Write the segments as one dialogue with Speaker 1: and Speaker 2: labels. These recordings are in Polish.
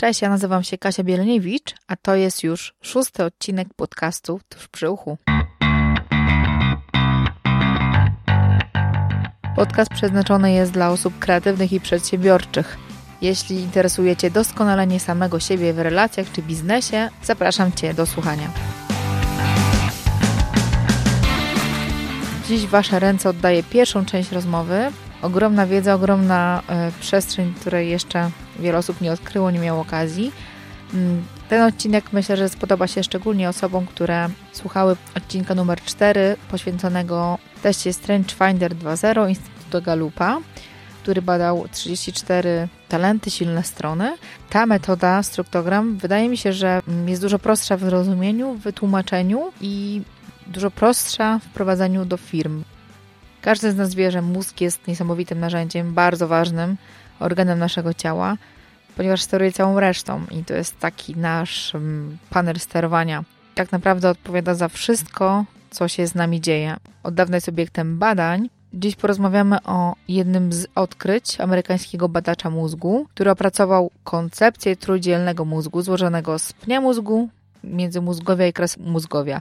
Speaker 1: Cześć, ja nazywam się Kasia Bielniewicz, a to jest już szósty odcinek podcastu Tuż przy uchu. Podcast przeznaczony jest dla osób kreatywnych i przedsiębiorczych. Jeśli interesuje Cię doskonalenie samego siebie w relacjach czy biznesie, zapraszam Cię do słuchania. Dziś Wasze ręce oddaję pierwszą część rozmowy. Ogromna wiedza, ogromna y, przestrzeń, której jeszcze wiele osób nie odkryło, nie miało okazji. Mm, ten odcinek myślę, że spodoba się szczególnie osobom, które słuchały odcinka numer 4 poświęconego teście Strange Finder 2.0 Instytutu Galupa, który badał 34 talenty, silne strony. Ta metoda struktogram wydaje mi się, że jest dużo prostsza w zrozumieniu, w wytłumaczeniu i dużo prostsza w wprowadzaniu do firm. Każdy z nas wie, że mózg jest niesamowitym narzędziem, bardzo ważnym organem naszego ciała, ponieważ steruje całą resztą i to jest taki nasz mm, panel sterowania. Tak naprawdę odpowiada za wszystko, co się z nami dzieje. Od dawna jest obiektem badań. Dziś porozmawiamy o jednym z odkryć amerykańskiego badacza mózgu, który opracował koncepcję trójdzielnego mózgu złożonego z pnia mózgu, międzymózgowia i kres mózgowia.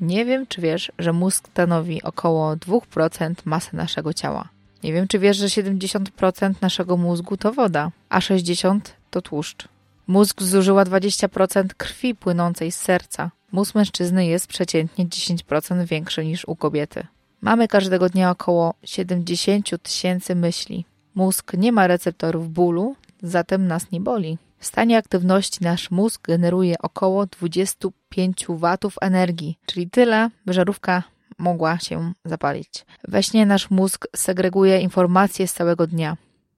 Speaker 1: Nie wiem, czy wiesz, że mózg stanowi około 2% masy naszego ciała. Nie wiem, czy wiesz, że 70% naszego mózgu to woda, a 60% to tłuszcz. Mózg zużyła 20% krwi płynącej z serca. Mózg mężczyzny jest przeciętnie 10% większy niż u kobiety. Mamy każdego dnia około 70 tysięcy myśli. Mózg nie ma receptorów bólu, zatem nas nie boli. W stanie aktywności nasz mózg generuje około 25 watów energii, czyli tyle, by żarówka mogła się zapalić. We śnie nasz mózg segreguje informacje z całego dnia.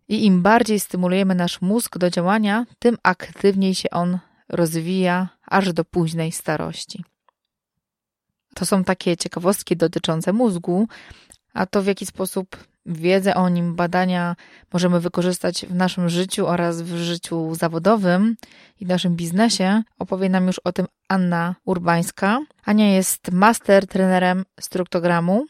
Speaker 1: I im bardziej stymulujemy nasz mózg do działania, tym aktywniej się on rozwija aż do późnej starości. To są takie ciekawostki dotyczące mózgu, a to w jaki sposób wiedzę o nim, badania możemy wykorzystać w naszym życiu oraz w życiu zawodowym i naszym biznesie, opowie nam już o tym Anna Urbańska. Ania jest master trenerem struktogramu.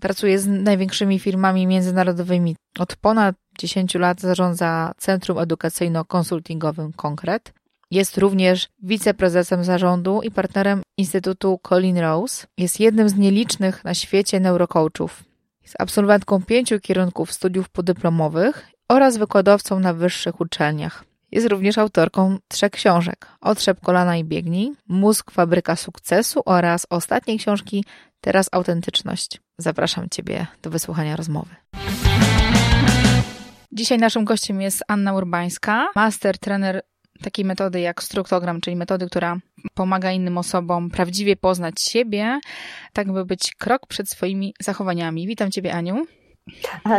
Speaker 1: Pracuje z największymi firmami międzynarodowymi. Od ponad 10 lat zarządza Centrum Edukacyjno-Konsultingowym Konkret. Jest również wiceprezesem zarządu i partnerem Instytutu Colin Rose. Jest jednym z nielicznych na świecie neurocoachów. Jest absolwentką pięciu kierunków studiów podyplomowych oraz wykładowcą na wyższych uczelniach. Jest również autorką trzech książek: Otrzep kolana i biegnij, Mózg fabryka sukcesu oraz ostatniej książki Teraz autentyczność. Zapraszam Ciebie do wysłuchania rozmowy. Dzisiaj naszym gościem jest Anna Urbańska, master trener takiej metody jak struktogram, czyli metody, która pomaga innym osobom prawdziwie poznać siebie, tak by być krok przed swoimi zachowaniami. Witam Ciebie, Aniu.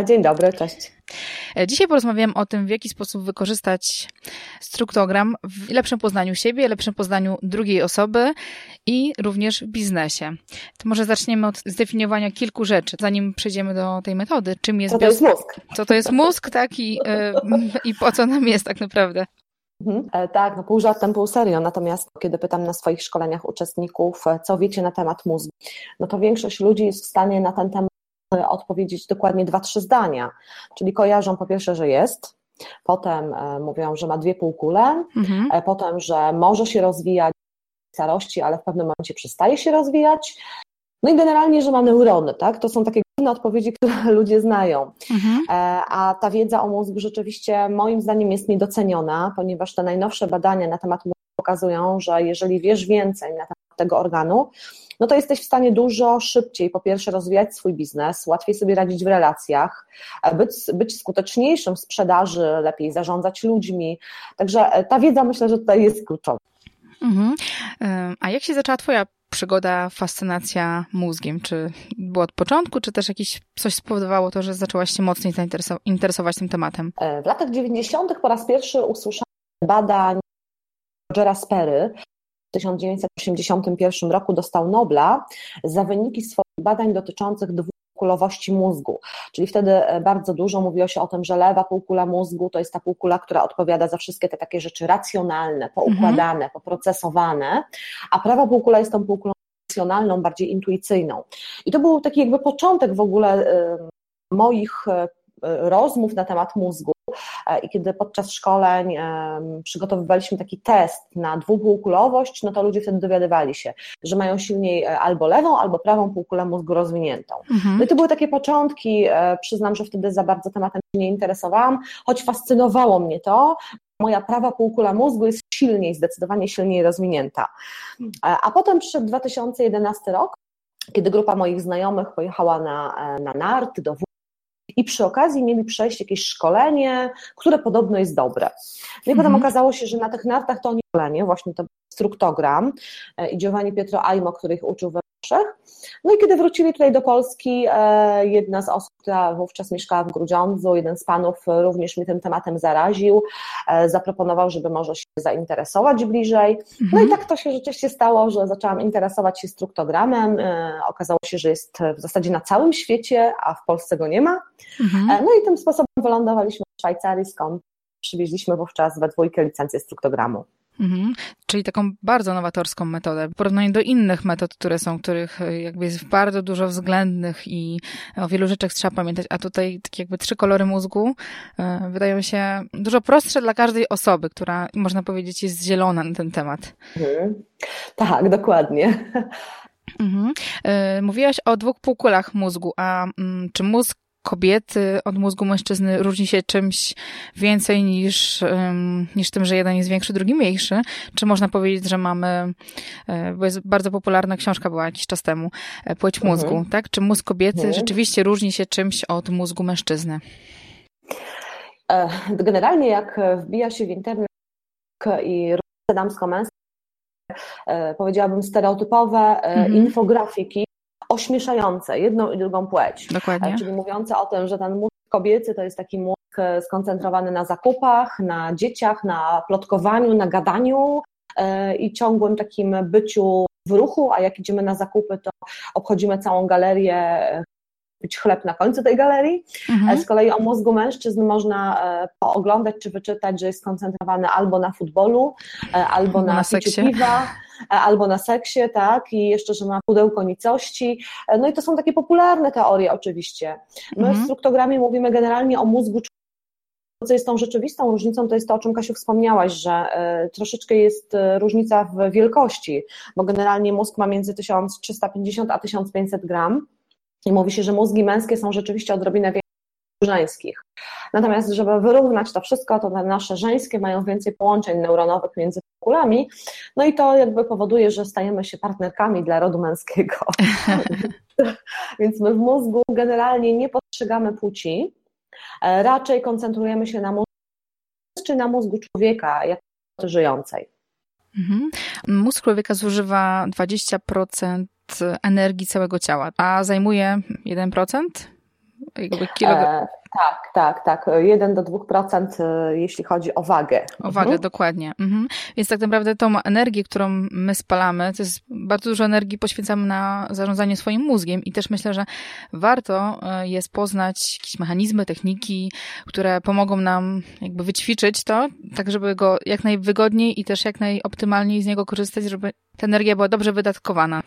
Speaker 2: Dzień dobry, cześć.
Speaker 1: E, dzisiaj porozmawiam o tym, w jaki sposób wykorzystać struktogram w lepszym poznaniu siebie, lepszym poznaniu drugiej osoby i również w biznesie. To może zaczniemy od zdefiniowania kilku rzeczy, zanim przejdziemy do tej metody.
Speaker 2: Czym jest, co to jest mózg?
Speaker 1: Co to jest mózg, tak? I, e, i po co nam jest tak naprawdę?
Speaker 2: Mhm. E, tak, no pół żartem, pół serio. Natomiast kiedy pytam na swoich szkoleniach uczestników, co wiecie na temat mózgu, no to większość ludzi jest w stanie na ten temat odpowiedzieć dokładnie dwa, trzy zdania. Czyli kojarzą po pierwsze, że jest, potem e, mówią, że ma dwie półkule, mhm. E, potem, że może się rozwijać w starości, ale w pewnym momencie przestaje się rozwijać. No i generalnie, że ma neurony, tak? To są takie główne odpowiedzi, które ludzie znają. Mhm. E, a ta wiedza o mózgu rzeczywiście moim zdaniem jest niedoceniona, ponieważ te najnowsze badania na temat mózgu pokazują, że jeżeli wiesz więcej na temat tego organu, no to jesteś w stanie dużo szybciej, po pierwsze, rozwijać swój biznes, łatwiej sobie radzić w relacjach, być, być skuteczniejszym w sprzedaży, lepiej zarządzać ludźmi. Także e, ta wiedza myślę, że tutaj jest kluczowa. Mhm.
Speaker 1: A jak się zaczęła Twoja przygoda, fascynacja mózgiem? Czy było od początku, czy też jakieś coś spowodowało to, że zaczęłaś się mocniej zainteresować tym tematem?
Speaker 2: E, w latach 90. po raz pierwszy usłyszałam badań Rogera Sperry, w 1981 roku dostał Nobla za wyniki swoich badań dotyczących dwukulowości mózgu. Czyli wtedy e, bardzo dużo mówiło się o tym, że lewa półkula mózgu to jest ta półkula, która odpowiada za wszystkie te takie rzeczy racjonalne, poukładane, mhm. poprocesowane, a prawa półkula jest tą półkulą racjonalną, bardziej intuicyjną. I to był taki jakby początek w ogóle moich e, rozmów na temat mózgu. I kiedy podczas szkoleń przygotowywaliśmy taki test na dwupółkulowość, no to ludzie wtedy dowiadywali się, że mają silniej albo lewą, albo prawą półkulę mózgu rozwiniętą. Mhm. No i to były takie początki, przyznam, że wtedy za bardzo tematem się nie interesowałam, choć fascynowało mnie to, moja prawa półkula mózgu jest silniej, zdecydowanie silniej rozwinięta. A potem przyszedł 2011 rok, kiedy grupa moich znajomych pojechała na, na nart do i przy okazji mieli przejść jakieś szkolenie, które podobno jest dobre. No i potem mhm. okazało się, że na tych nartach to nie szkolenie, właśnie to struktogram e, i Giovanni Pietro Aimo, który ich uczył we. No i kiedy wrócili tutaj do Polski, e, jedna z osób, która wówczas mieszkała w Grudziądzu, jeden z panów również mnie tym tematem zaraził, e, zaproponował, żeby może się zainteresować bliżej. No i mhm. tak to się rzeczywiście stało, że zaczęłam interesować się struktogramem. Okazało się, że jest w zasadzie na całym świecie, a w Polsce go nie ma. Mhm. No i tym sposobem wylądowaliśmy w Szwajcarii, skąd przywieźliśmy wówczas we dwójkę licencję struktogramu.
Speaker 1: Mhm. Czyli taką bardzo nowatorską metodę, w porównaniu do innych metod, które są, których e, jakby jest bardzo dużo względnych i o wielu rzeczach trzeba pamiętać, a tutaj takie jakby trzy kolory mózgu e, wydają się dużo prostsze dla każdej osoby, która można powiedzieć jest zielona na ten temat. Mhm.
Speaker 2: Tak, dokładnie.
Speaker 1: Mhm. E, mówiłaś o dwóch półkulach mózgu, a mm, czy mózg kobiety od mózgu mężczyzny różni się czymś więcej niż, niż tym, że jeden jest większy, drugi mniejszy? Czy można powiedzieć, że mamy, e, bo jest bardzo popularna książka była jakiś czas temu, e, Płeć mhm. mózgu, tak? Czy mózg kobiety mhm. rzeczywiście różni się czymś od mózgu mężczyzny?
Speaker 2: E, generalnie jak wbija się w internet i damsko-męskie, powiedziałabym stereotypowe mhm. infografiki, ośmieszające jedną i drugą płeć. Dokładnie. E, czyli mówiące o tym, że ten mózg kobiecy to jest taki mózg e, skoncentrowany na zakupach, na dzieciach, na plotkowaniu, na gadaniu e, i ciągłym takim byciu w ruchu, a jak idziemy na zakupy, to obchodzimy całą galerię być chleb na końcu tej galerii. Mhm. Z kolei o mózgu mężczyzn można pooglądać czy wyczytać, że jest skoncentrowany albo na futbolu, albo na, na piwa, albo na seksie, tak, i jeszcze, że ma pudełko nicości. E, no i to są takie popularne teorie oczywiście. My mhm. w struktogramie mówimy generalnie o mózgu co jest tą rzeczywistą różnicą, to jest to, o czym Kasiu wspomniałaś, że y, troszeczkę jest różnica w wielkości, bo generalnie mózg ma między 1350 a 1500 gram i mówi się, że mózgi męskie są rzeczywiście odrobinę żeńskich. Natomiast, żeby wyrównać to wszystko, to te nasze żeńskie mają więcej połączeń neuronowych między kulami, no i to jakby powoduje, że stajemy się partnerkami dla rodu męskiego. Więc my w mózgu generalnie nie postrzegamy płci, e, raczej koncentrujemy się na mózgu czy na mózgu człowieka jako żyjącej.
Speaker 1: Mhm. Mózg człowieka zużywa 20% energii całego ciała, a zajmuje 1%?
Speaker 2: Jakby kilo... E, tak, tak, tak. 1 do 2% e, jeśli chodzi o wagę.
Speaker 1: O wagę, mhm. dokładnie. Mhm. Więc tak naprawdę tą energię, którą my spalamy, to jest bardzo dużo energii poświęcamy na zarządzanie swoim mózgiem i też myślę, że warto e, jest poznać jakieś mechanizmy, techniki, które pomogą nam jakby wyćwiczyć to, tak żeby go jak najwygodniej i też jak najoptymalniej z niego korzystać, żeby ta energia była dobrze wydatkowana.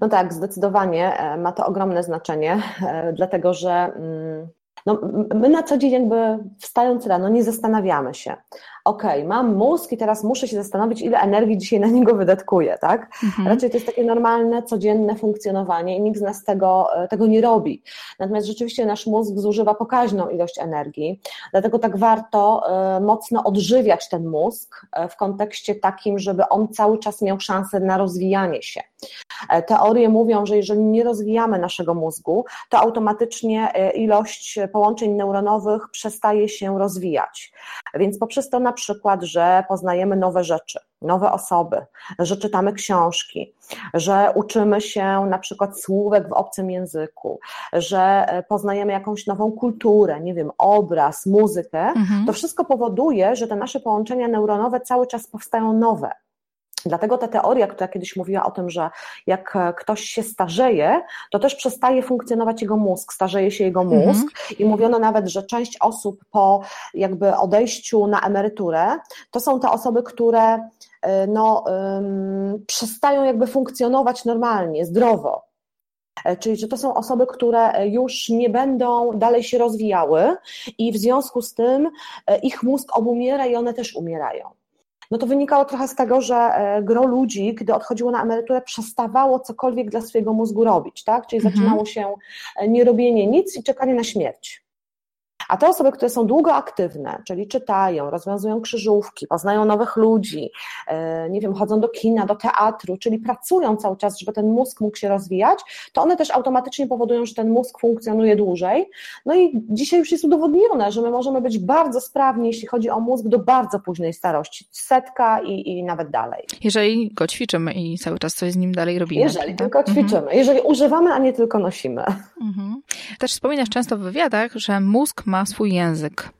Speaker 2: No tak, zdecydowanie e, ma to ogromne znaczenie, e, dlatego że mm, no, my na co dzień jakby wstając rano nie zastanawiamy się, ok, mam mózg i teraz muszę się zastanowić, ile energii dzisiaj na niego wydatkuję, tak? Mhm. Raczej to jest takie normalne, codzienne funkcjonowanie i nikt z nas tego, e, tego nie robi. Natomiast rzeczywiście nasz mózg zużywa pokaźną ilość energii, dlatego tak warto y, mocno odżywiać ten mózg y, w kontekście takim, żeby on cały czas miał szansę na rozwijanie się. Teorie mówią, że jeżeli nie rozwijamy naszego mózgu, to automatycznie ilość połączeń neuronowych przestaje się rozwijać. Więc poprzez to na przykład, że poznajemy nowe rzeczy, nowe osoby, że czytamy książki, że uczymy się na przykład słówek w obcym języku, że poznajemy jakąś nową kulturę, nie wiem, obraz, muzykę, mhm. to wszystko powoduje, że te nasze połączenia neuronowe cały czas powstają nowe. Dlatego ta teoria, która kiedyś mówiła o tym, że jak ktoś się starzeje, to też przestaje funkcjonować jego mózg, starzeje się jego mhm. mózg mhm. i mówiono nawet, że część osób po jakby odejściu na emeryturę, to są te osoby, które y, no, um, przestają jakby funkcjonować normalnie, zdrowo. Czyli, że to są osoby, które już nie będą dalej się rozwijały i w związku z tym ich mózg obumiera i one też umierają no to wynikało trochę z tego, że e, gro ludzi, gdy odchodziło na emeryturę, przestawało cokolwiek dla swojego mózgu robić, tak? Czyli mhm. zaczynało się e, nierobienie nic i czekanie na śmierć. A te osoby, które są długo aktywne, czyli czytają, rozwiązują krzyżówki, poznają nowych ludzi, e, nie wiem, chodzą do kina, do teatru, czyli pracują cały czas, żeby ten mózg mógł się rozwijać, to one też automatycznie powodują, że ten mózg funkcjonuje dłużej. No i dzisiaj już jest udowodnione, że my możemy być bardzo sprawni, jeśli chodzi o mózg, do bardzo późnej starości, setka i, i nawet dalej.
Speaker 1: Jeżeli go ćwiczymy i cały czas coś z nim dalej robimy.
Speaker 2: Jeżeli tak? tylko mhm. ćwiczymy, mhm. jeżeli używamy, a nie tylko nosimy. Mhm.
Speaker 1: Też wspominasz często w wywiadach, że mózg ma swój język.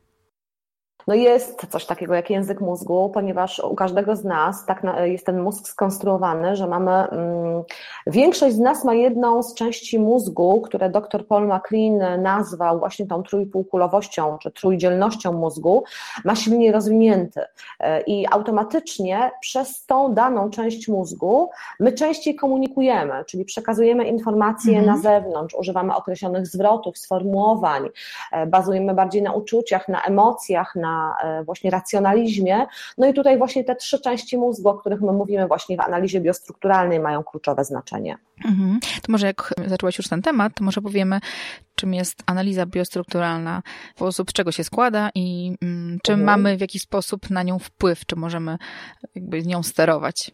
Speaker 2: No jest coś takiego jak język mózgu, ponieważ u każdego z nas tak jest ten mózg skonstruowany, że mamy, mm, większość z nas ma jedną z części mózgu, które dr Paul MacLean nazwał właśnie tą trójpółkulowością czy trójdzielnością mózgu, ma silnie rozwinięty e, i automatycznie przez tą daną część mózgu my częściej komunikujemy, czyli przekazujemy informacje mhm. na zewnątrz, używamy określonych zwrotów, sformułowań, e, bazujemy bardziej na uczuciach, na emocjach, na E, właśnie racjonalizmie. No i tutaj właśnie te trzy części mózgu, o których my mówimy właśnie w analizie biostrukturalnej mają kluczowe znaczenie.
Speaker 1: Mhm. To może jak zaczęłaś już ten temat, to może powiemy, czym jest analiza biostrukturalna, w sposób czego się składa i mm, czy mhm. mamy w jakiś sposób na nią wpływ, czy możemy jakby nią sterować.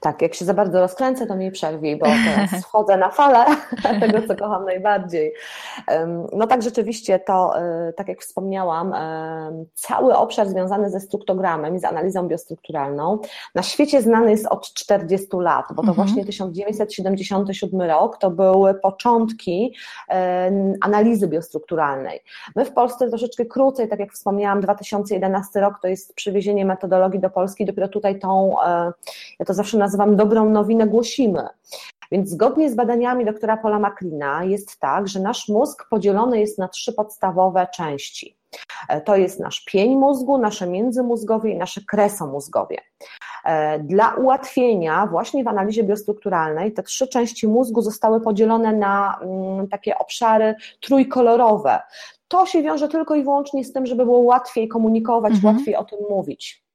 Speaker 2: Tak, jak się za bardzo rozkręcę, to mi przerwij, bo teraz wchodzę na falę tego, co kocham najbardziej. No tak, rzeczywiście to, e, tak jak wspomniałam, cały obszar związany ze struktogramem i z analizą biostrukturalną na świecie znany jest od 40 lat, bo to mhm. właśnie 1977 rok to były początki analizy biostrukturalnej. My w Polsce troszeczkę krócej, tak jak wspomniałam, 2011 rok to jest przywiezienie metodologii do Polski, dopiero tutaj tą e, ja to zawsze nazywam dobrą nowinę, głosimy. Więc zgodnie z badaniami doktora Paula Maklina jest tak, że nasz mózg podzielony jest na trzy podstawowe części. E, to jest nasz pień mózgu, nasze międzymózgowie i nasze kresomózgowie. E, dla ułatwienia właśnie w analizie biostrukturalnej te trzy części mózgu zostały podzielone na mm, takie obszary trójkolorowe. To się wiąże tylko i wyłącznie z tym, żeby było łatwiej komunikować, mhm. łatwiej o tym mówić.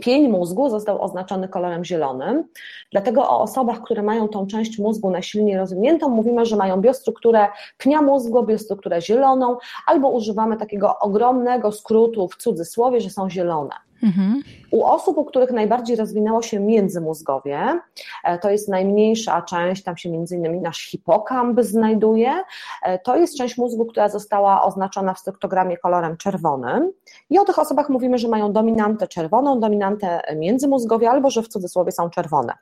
Speaker 2: Pień mózgu został oznaczony kolorem zielonym, dlatego o osobach, które mają tą część mózgu najsilniej rozwiniętą, mówimy, że mają biostrukturę pnia mózgu, biostrukturę zieloną, albo używamy takiego ogromnego skrótu w cudzysłowie, że są zielone. Mhm. U osób, u których najbardziej rozwinęło się międzymózgowie, e, to jest najmniejsza część, tam się między innymi nasz hipokamp znajduje, e, to jest część mózgu, która została oznaczona w struktogramie kolorem czerwonym i o tych osobach mówimy, że mają dominantę czerwoną, dominantę międzymózgowie albo że w cudzysłowie są czerwone.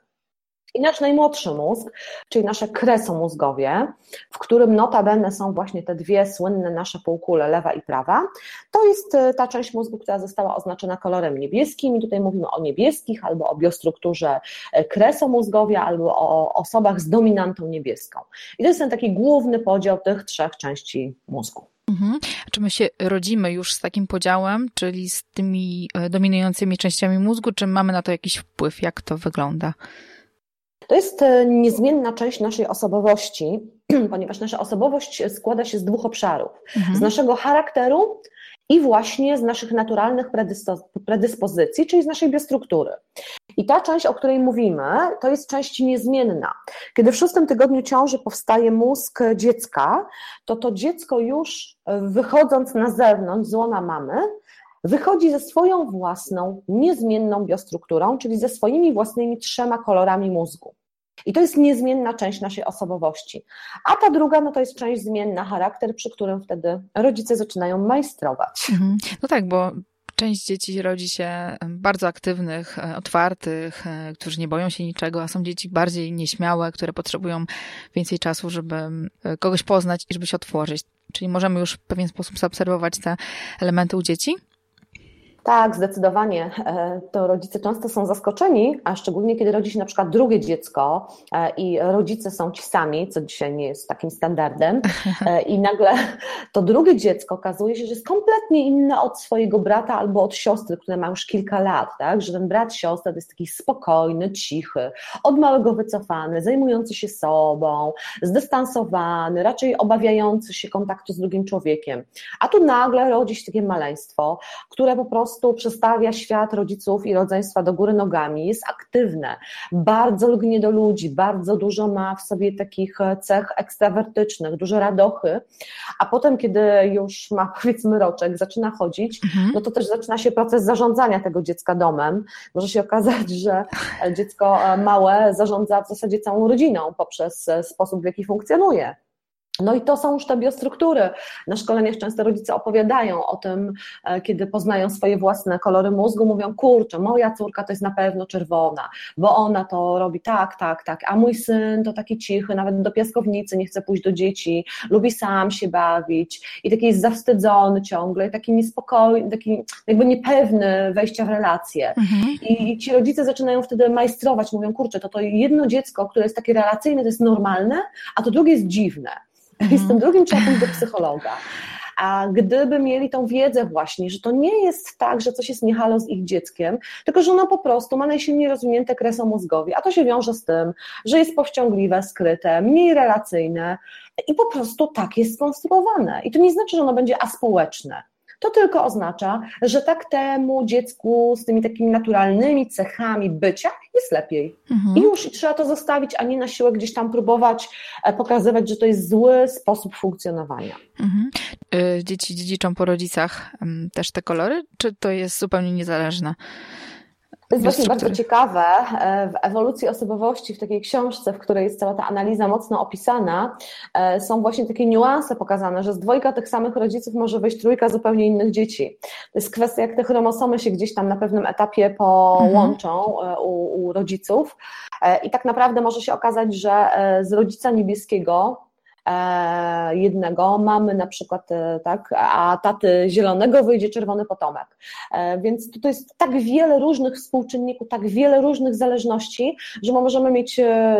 Speaker 2: I nasz najmłodszy mózg, czyli nasze kresomózgowie, w którym notabene są właśnie te dwie słynne nasze półkule, lewa i prawa, to jest e, ta część mózgu, która została oznaczona kolorem niebieskim i tutaj mówimy o niebieskich albo o biostrukturze e, kresomózgowia albo o osobach z dominantą niebieską. I to jest ten taki główny podział tych trzech części mózgu.
Speaker 1: Mhm. Czy my się rodzimy już z takim podziałem, czyli z tymi e, dominującymi częściami mózgu, czy mamy na to jakiś wpływ? Jak to wygląda?
Speaker 2: To jest e, niezmienna część naszej osobowości, ponieważ nasza osobowość składa się z dwóch obszarów: mhm. z naszego charakteru i właśnie z naszych naturalnych predyspozycji, czyli z naszej biostruktury. I ta część, o której mówimy, to jest część niezmienna. Kiedy w szóstym tygodniu ciąży powstaje mózg dziecka, to to dziecko już e, wychodząc na zewnątrz z łona mamy, wychodzi ze swoją własną, niezmienną biostrukturą, czyli ze swoimi własnymi trzema kolorami mózgu. I to jest niezmienna część naszej osobowości. A ta druga, no to jest część zmienna, charakter, przy którym wtedy rodzice zaczynają majstrować. Mhm.
Speaker 1: No tak, bo część dzieci rodzi się bardzo aktywnych, e, otwartych, e, którzy nie boją się niczego, a są dzieci bardziej nieśmiałe, które potrzebują więcej czasu, żeby e, kogoś poznać i żeby się otworzyć. Czyli możemy już w pewien sposób zaobserwować te elementy u dzieci?
Speaker 2: Tak, zdecydowanie. E, to rodzice często są zaskoczeni, a szczególnie kiedy rodzi się na przykład drugie dziecko e, i rodzice są ci sami, co dzisiaj nie jest takim standardem, e, i nagle to drugie dziecko okazuje się, że jest kompletnie inne od swojego brata albo od siostry, które ma już kilka lat, tak? Że ten brat, siostra to jest taki spokojny, cichy, od małego wycofany, zajmujący się sobą, zdystansowany, raczej obawiający się kontaktu z drugim człowiekiem. A tu nagle rodzi się takie maleństwo, które po prostu prostu przestawia świat rodziców i rodzeństwa do góry nogami, jest aktywne, bardzo lgnie do ludzi, bardzo dużo ma w sobie takich cech ekstrawertycznych, dużo radochy, a potem, kiedy już ma powiedzmy roczek, zaczyna chodzić, mhm. no to też zaczyna się proces zarządzania tego dziecka domem. Może się okazać, że dziecko małe zarządza w zasadzie całą rodziną poprzez sposób, w jaki funkcjonuje. No i to są już te biostruktury. Na szkoleniach często rodzice opowiadają o tym, e, kiedy poznają swoje własne kolory mózgu, mówią, kurczę, moja córka to jest na pewno czerwona, bo ona to robi tak, tak, tak, a mój syn to taki cichy, nawet do piaskownicy nie chce pójść do dzieci, lubi sam się bawić i taki jest zawstydzony ciągle, i taki niespokojny, taki jakby niepewny wejścia w relacje. Mhm. I, I ci rodzice zaczynają wtedy majstrować, mówią, kurczę, to to jedno dziecko, które jest takie relacyjne, to jest normalne, a to drugie jest dziwne. I z tym drugim trzeba pójść do psychologa. A gdyby mieli tą wiedzę właśnie, że to nie jest tak, że coś jest niehalo z ich dzieckiem, tylko że ono po prostu ma najsilniej rozwinięte kresy mózgowi, a to się wiąże z tym, że jest powściągliwe, skryte, mniej relacyjne i po prostu tak jest skonstruowane. I to nie znaczy, że ono będzie aspołeczne to tylko oznacza, że tak temu dziecku z tymi takimi naturalnymi cechami bycia jest lepiej. Mhm. I już trzeba to zostawić, a nie na siłę gdzieś tam próbować e, pokazywać, że to jest zły sposób funkcjonowania. Mhm.
Speaker 1: Y, dzieci dziedziczą po rodzicach też te kolory, czy to jest zupełnie niezależne?
Speaker 2: To jest właśnie bardzo ciekawe. E, w ewolucji osobowości, w takiej książce, w której jest cała ta analiza mocno opisana, e, są właśnie takie niuanse pokazane, że z dwojga tych samych rodziców może wyjść trójka zupełnie innych dzieci. To jest kwestia, jak te chromosomy się gdzieś tam na pewnym etapie połączą mhm. u, u rodziców. I tak naprawdę może się okazać, że z rodzica niebieskiego E, jednego mamy na przykład, e, tak, a taty zielonego wyjdzie czerwony potomek. E, więc to jest tak wiele różnych współczynników, tak wiele różnych zależności, że możemy mieć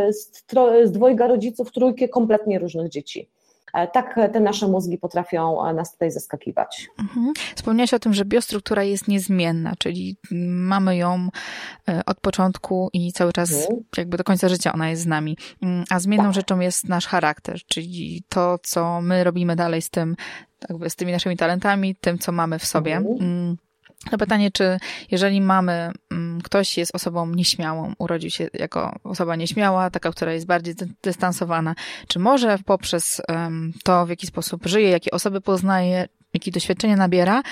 Speaker 2: z, z dwojga rodziców trójkę kompletnie różnych dzieci. E, tak te nasze mózgi potrafią e, nas tutaj zaskakiwać.
Speaker 1: Mhm. Wspomniałaś o tym, że biostruktura jest niezmienna, czyli mamy ją e, od początku i cały czas mhm. jakby do końca życia ona jest z nami. Mm, a zmienną tak. rzeczą jest nasz charakter, czyli to, co my robimy dalej z tym, jakby z tymi naszymi talentami, tym, co mamy w sobie. Mhm. To pytanie, czy jeżeli mamy, mm, ktoś jest osobą nieśmiałą, urodził się jako osoba nieśmiała, taka, która jest bardziej dystansowana, czy może poprzez to, w jaki sposób żyje, jakie osoby poznaje, jakie doświadczenia nabiera,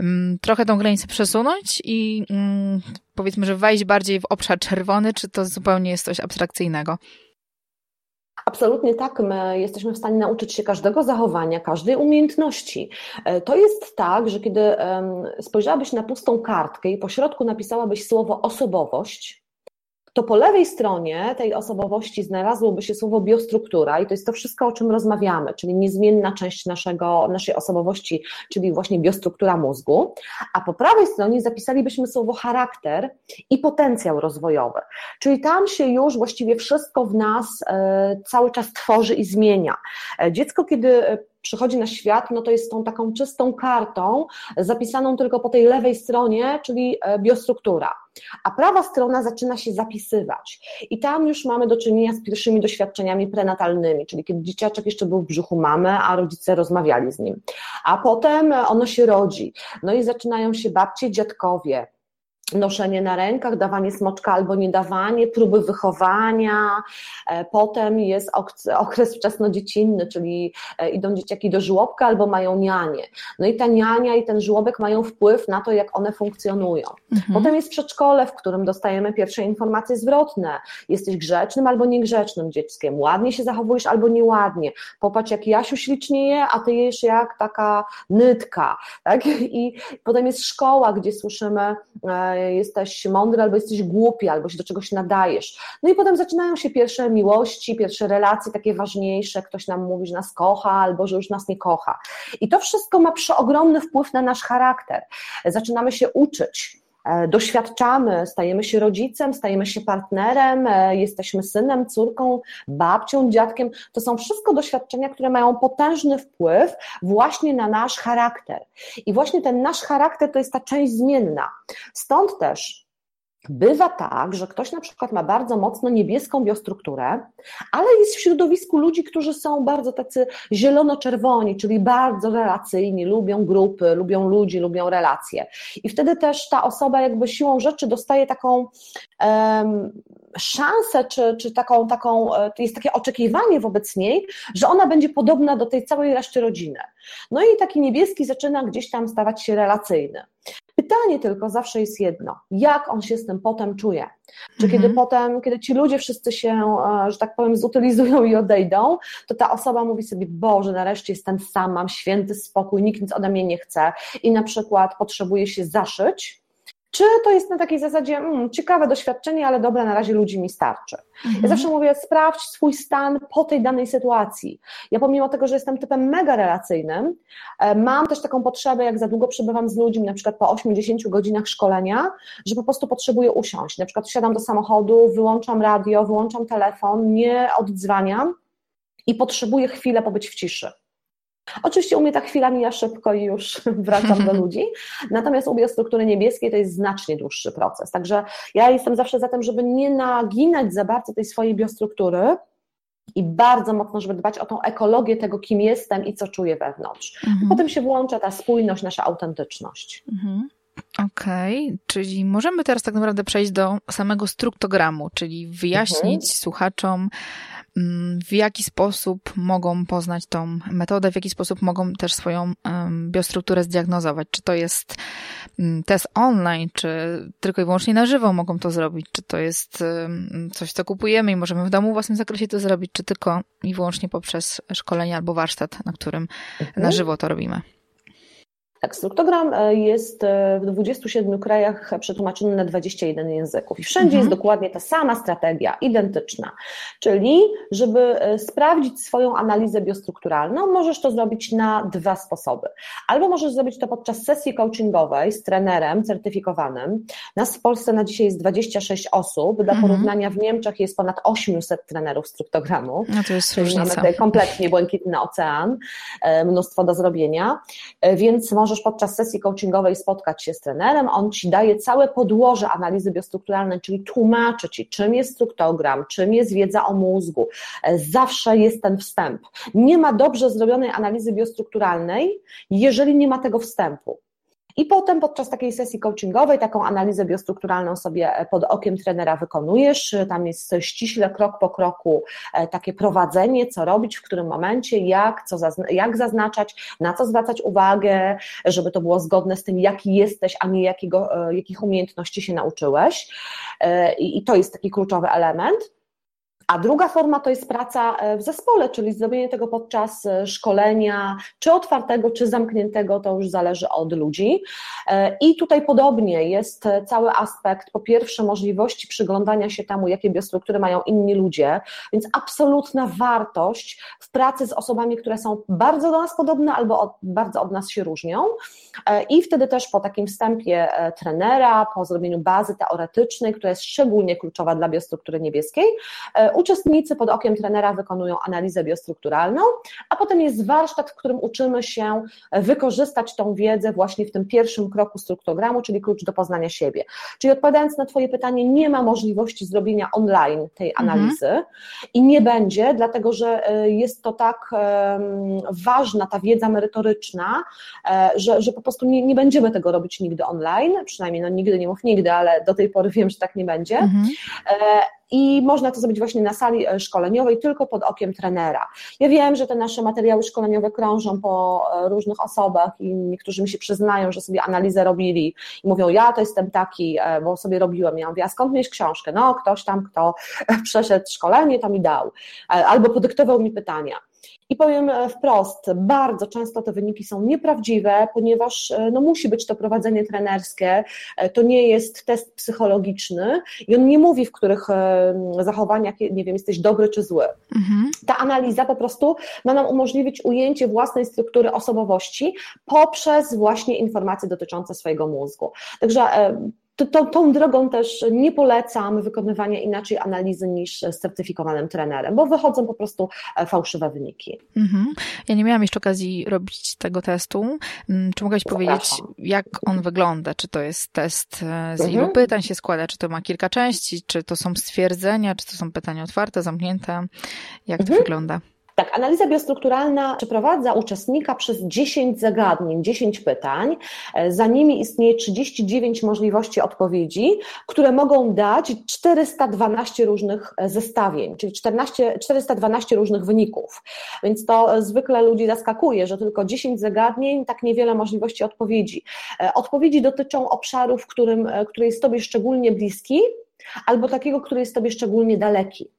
Speaker 1: mm, trochę tą granicę przesunąć i mm, powiedzmy, że wejść bardziej w obszar czerwony, czy to zupełnie jest coś abstrakcyjnego?
Speaker 2: Absolutnie tak. My jesteśmy w stanie nauczyć się każdego zachowania, każdej umiejętności. E, to jest tak, że kiedy spojrzałabyś na pustą kartkę i po środku napisałabyś słowo osobowość, to po lewej stronie tej osobowości znalazłoby się słowo biostruktura i to jest to wszystko, o czym rozmawiamy, czyli niezmienna część naszego, naszej osobowości, czyli właśnie biostruktura mózgu, a po prawej stronie zapisalibyśmy słowo charakter i potencjał rozwojowy, czyli tam się już właściwie wszystko w nas e, cały czas tworzy i zmienia. E, dziecko, kiedy przychodzi na świat, no to jest tą taką czystą kartą, zapisaną tylko po tej lewej stronie, czyli e, biostruktura. A prawa strona zaczyna się zapisywać. I tam już mamy do czynienia z pierwszymi doświadczeniami prenatalnymi, czyli kiedy dzieciaczek jeszcze był w brzuchu mamy, a rodzice rozmawiali z nim. A potem ono się rodzi. No i zaczynają się babcie, dziadkowie, noszenie na rękach, dawanie smoczka albo nie dawanie, próby wychowania. E, potem jest okres wczesnodziecinny, czyli e, idą dzieciaki do żłobka albo mają nianie. No i ta niania i ten żłobek mają wpływ na to, jak one funkcjonują. Mhm. Potem jest przedszkole, w którym dostajemy pierwsze informacje zwrotne. Jesteś grzecznym albo niegrzecznym dzieckiem, ładnie się zachowujesz albo nieładnie. Popatrz, jak Jasiu ślicznie je, a ty jesz jak taka nytka. Tak? I potem jest szkoła, gdzie słyszymy e, jesteś mądry, albo jesteś głupi, albo się do czegoś nadajesz. No i potem zaczynają się pierwsze miłości, pierwsze relacje takie ważniejsze, ktoś nam mówi, że nas kocha, albo że już nas nie kocha. I to wszystko ma przeogromny wpływ na nasz charakter. Zaczynamy się uczyć, doświadczamy, stajemy się rodzicem, stajemy się partnerem, e, jesteśmy synem, córką, babcią, dziadkiem. To są wszystko doświadczenia, które mają potężny wpływ właśnie na nasz charakter. I właśnie ten nasz charakter to jest ta część zmienna. Stąd też Bywa tak, że ktoś na przykład ma bardzo mocno niebieską biostrukturę, ale jest w środowisku ludzi, którzy są bardzo tacy zielono-czerwoni, czyli bardzo relacyjni, lubią grupy, lubią ludzi, lubią relacje. I wtedy też ta osoba jakby siłą rzeczy dostaje taką um, szansę, czy, czy taką, taką, e, jest takie oczekiwanie wobec niej, że ona będzie podobna do tej całej reszty rodziny. No i taki niebieski zaczyna gdzieś tam stawać się relacyjny. Pytanie tylko zawsze jest jedno, jak on się z tym potem czuje? Czy mhm. kiedy potem, kiedy ci ludzie wszyscy się, e, że tak powiem, zutylizują i odejdą, to ta osoba mówi sobie, Boże, nareszcie jestem sam, mam święty spokój, nikt nic ode mnie nie chce i na przykład potrzebuje się zaszyć, czy to jest na takiej zasadzie, hmm, ciekawe doświadczenie, ale dobra, na razie ludzi mi starczy. Mhm. Ja zawsze mówię, sprawdź swój stan po tej danej sytuacji. Ja pomimo tego, że jestem typem mega relacyjnym, e, mam też taką potrzebę, jak za długo przebywam z ludźmi, na przykład po 8-10 godzinach szkolenia, że po prostu potrzebuję usiąść. Na przykład wsiadam do samochodu, wyłączam radio, wyłączam telefon, nie oddzwaniam i potrzebuję chwilę pobyć w ciszy. Oczywiście u mnie ta chwila mija szybko i już wracam do ludzi, natomiast u biostruktury niebieskiej to jest znacznie dłuższy proces. Także ja jestem zawsze za tym, żeby nie naginać za bardzo tej swojej biostruktury, i bardzo mocno, żeby dbać o tą ekologię tego, kim jestem i co czuję wewnątrz. Mhm. Potem się włącza ta spójność, nasza autentyczność. Mhm.
Speaker 1: Okej, okay. czyli możemy teraz tak naprawdę przejść do samego struktogramu, czyli wyjaśnić mhm. słuchaczom, w jaki sposób mogą poznać tą metodę, w jaki sposób mogą też swoją biostrukturę zdiagnozować. Czy to jest mm, test online, czy tylko i wyłącznie na żywo mogą to zrobić, czy to jest coś, co kupujemy i możemy w domu w własnym zakresie to zrobić, czy tylko i wyłącznie poprzez szkolenie albo warsztat, na którym mhm. na żywo to robimy.
Speaker 2: Tak, struktogram e, jest e, w 27 krajach przetłumaczony na 21 języków i wszędzie mhm. jest dokładnie ta sama strategia, identyczna. Czyli, żeby e, sprawdzić swoją analizę biostrukturalną, możesz to zrobić na dwa sposoby. Albo możesz zrobić to podczas sesji coachingowej z trenerem certyfikowanym. Nas w Polsce na dzisiaj jest 26 osób. Dla mhm. porównania w Niemczech jest ponad 800 trenerów struktogramu.
Speaker 1: No to jest różnica. Mamy
Speaker 2: tutaj kompletnie błękitny ocean, mnóstwo do zrobienia, więc możesz możesz podczas sesji coachingowej spotkać się z trenerem, on ci daje całe podłoże analizy biostrukturalnej, czyli tłumaczy ci, czym jest struktogram, czym jest wiedza o mózgu. Zawsze jest ten wstęp. Nie ma dobrze zrobionej analizy biostrukturalnej, jeżeli nie ma tego wstępu. I potem podczas takiej sesji coachingowej taką analizę biostrukturalną sobie pod okiem trenera wykonujesz. Tam jest ściśle krok po kroku e, takie prowadzenie, co robić, w którym momencie, jak, co jak zaznaczać, na co zwracać uwagę, żeby to było zgodne z tym, jaki jesteś, a nie jakiego, e, jakich umiejętności się nauczyłeś. E, I to jest taki kluczowy element. A druga forma to jest praca e, w zespole, czyli zrobienie tego podczas e, szkolenia, czy otwartego, czy zamkniętego, to już zależy od ludzi. E, I tutaj podobnie jest cały aspekt, po pierwsze, możliwości przyglądania się temu, jakie biostruktury mają inni ludzie, więc absolutna wartość w pracy z osobami, które są bardzo do nas podobne albo od, bardzo od nas się różnią. I wtedy też po takim wstępie trenera, po zrobieniu bazy teoretycznej, która jest szczególnie kluczowa dla biostruktury niebieskiej, Uczestnicy pod okiem trenera wykonują analizę biostrukturalną, a potem jest warsztat, w którym uczymy się wykorzystać tą wiedzę właśnie w tym pierwszym kroku struktogramu, czyli klucz do poznania siebie. Czyli odpowiadając na Twoje pytanie, nie ma możliwości zrobienia online tej mhm. analizy mhm. i nie będzie, dlatego że e, jest to tak ważna ta wiedza merytoryczna, e, że, że po prostu nie, nie będziemy tego robić nigdy online, przynajmniej no nigdy nie mów nigdy, ale do tej pory wiem, że tak nie będzie. Mhm. I można to zrobić właśnie na sali e, szkoleniowej, tylko pod okiem trenera. Ja wiem, że te nasze materiały szkoleniowe krążą po e, różnych osobach i niektórzy mi się przyznają, że sobie analizę robili i mówią, ja to jestem taki, e, bo sobie robiłem. Ja mówię, a skąd mieć książkę? No, ktoś tam, kto przeszedł szkolenie, to mi dał. Albo podyktował mi pytania. I powiem e, wprost, bardzo często te wyniki są nieprawdziwe, ponieważ e, no, musi być to prowadzenie trenerskie, e, to nie jest test psychologiczny i on nie mówi, w których zachowaniach, nie wiem, jesteś dobry czy zły. Mhm. Ta analiza po prostu ma nam umożliwić ujęcie własnej struktury osobowości poprzez właśnie informacje dotyczące swojego mózgu. Także to, to, tą drogą też nie polecam wykonywania inaczej analizy niż z certyfikowanym trenerem, bo wychodzą po prostu e, fałszywe wyniki. Mhm.
Speaker 1: Ja nie miałam jeszcze okazji robić tego testu. Mm, czy mogłaś powiedzieć, jak on wygląda? Czy to jest test e, z mhm. ilu pytań się składa? Czy to ma kilka części? Czy to są stwierdzenia? Czy to są pytania otwarte, zamknięte? Jak to mhm. wygląda?
Speaker 2: Tak, analiza biostrukturalna przeprowadza uczestnika przez 10 zagadnień, 10 pytań. E, za nimi istnieje 39 możliwości odpowiedzi, które mogą dać 412 różnych e, zestawień, czyli 14, 412 różnych wyników. Więc to zwykle ludzi zaskakuje, że tylko 10 zagadnień, tak niewiele możliwości odpowiedzi. E, odpowiedzi dotyczą obszarów, którym, który jest Tobie szczególnie bliski, albo takiego, który jest Tobie szczególnie daleki.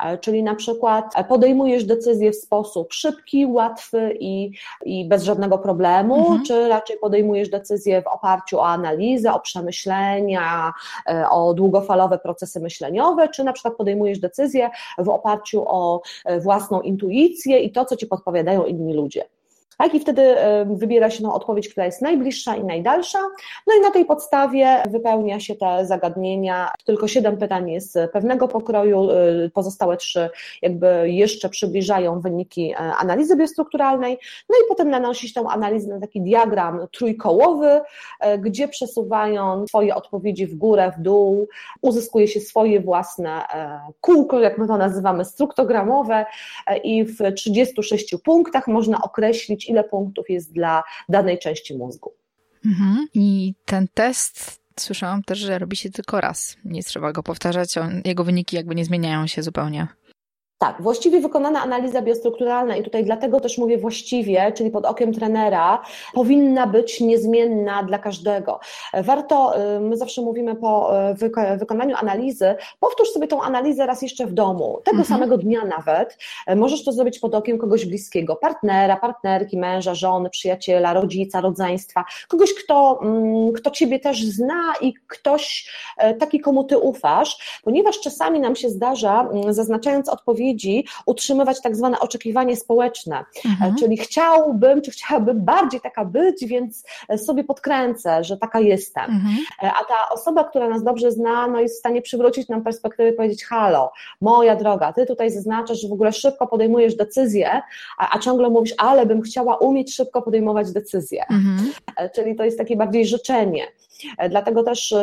Speaker 2: E, czyli na przykład podejmujesz decyzję w sposób szybki, łatwy i, i bez żadnego problemu, mhm. czy raczej podejmujesz decyzję w oparciu o analizę, o przemyślenia, e, o długofalowe procesy myśleniowe, czy na przykład podejmujesz decyzję w oparciu o e, własną intuicję i to, co ci podpowiadają inni ludzie. Tak, i wtedy wybiera się no, odpowiedź, która jest najbliższa i najdalsza. No i na tej podstawie wypełnia się te zagadnienia. Tylko siedem pytań jest pewnego pokroju, y, pozostałe trzy jakby jeszcze przybliżają wyniki e, analizy biostrukturalnej. No i potem nanosi się tę analizę na taki diagram trójkołowy, e, gdzie przesuwając swoje odpowiedzi w górę, w dół, uzyskuje się swoje własne e, kółko, jak my to nazywamy, struktogramowe i w 36 punktach można określić, ile punktów jest dla danej części mózgu.
Speaker 1: Mhm. I ten test słyszałam też, że robi się tylko raz. Nie trzeba go powtarzać, on, jego wyniki jakby nie zmieniają się zupełnie.
Speaker 2: Tak, właściwie wykonana analiza biostrukturalna i tutaj dlatego też mówię właściwie, czyli pod okiem trenera, powinna być niezmienna dla każdego. Warto, y, my zawsze mówimy po y, wykonaniu analizy, powtórz sobie tą analizę raz jeszcze w domu, tego mhm. samego dnia nawet. Możesz to zrobić pod okiem kogoś bliskiego, partnera, partnerki, męża, żony, przyjaciela, rodzica, rodzeństwa, kogoś, kto, mm, kto ciebie też zna i ktoś taki, komu ty ufasz, ponieważ czasami nam się zdarza, mm, zaznaczając odpowiedzi, utrzymywać tak zwane oczekiwanie społeczne, mhm. czyli chciałbym, czy chciałabym bardziej taka być, więc sobie podkręcę, że taka jestem. Mhm. A ta osoba, która nas dobrze zna, no jest w stanie przywrócić nam perspektywę i powiedzieć, halo, moja droga, ty tutaj zaznaczasz, że w ogóle szybko podejmujesz decyzje, a, a ciągle mówisz, ale bym chciała umieć szybko podejmować decyzje. Mhm. Czyli to jest takie bardziej życzenie. Dlatego też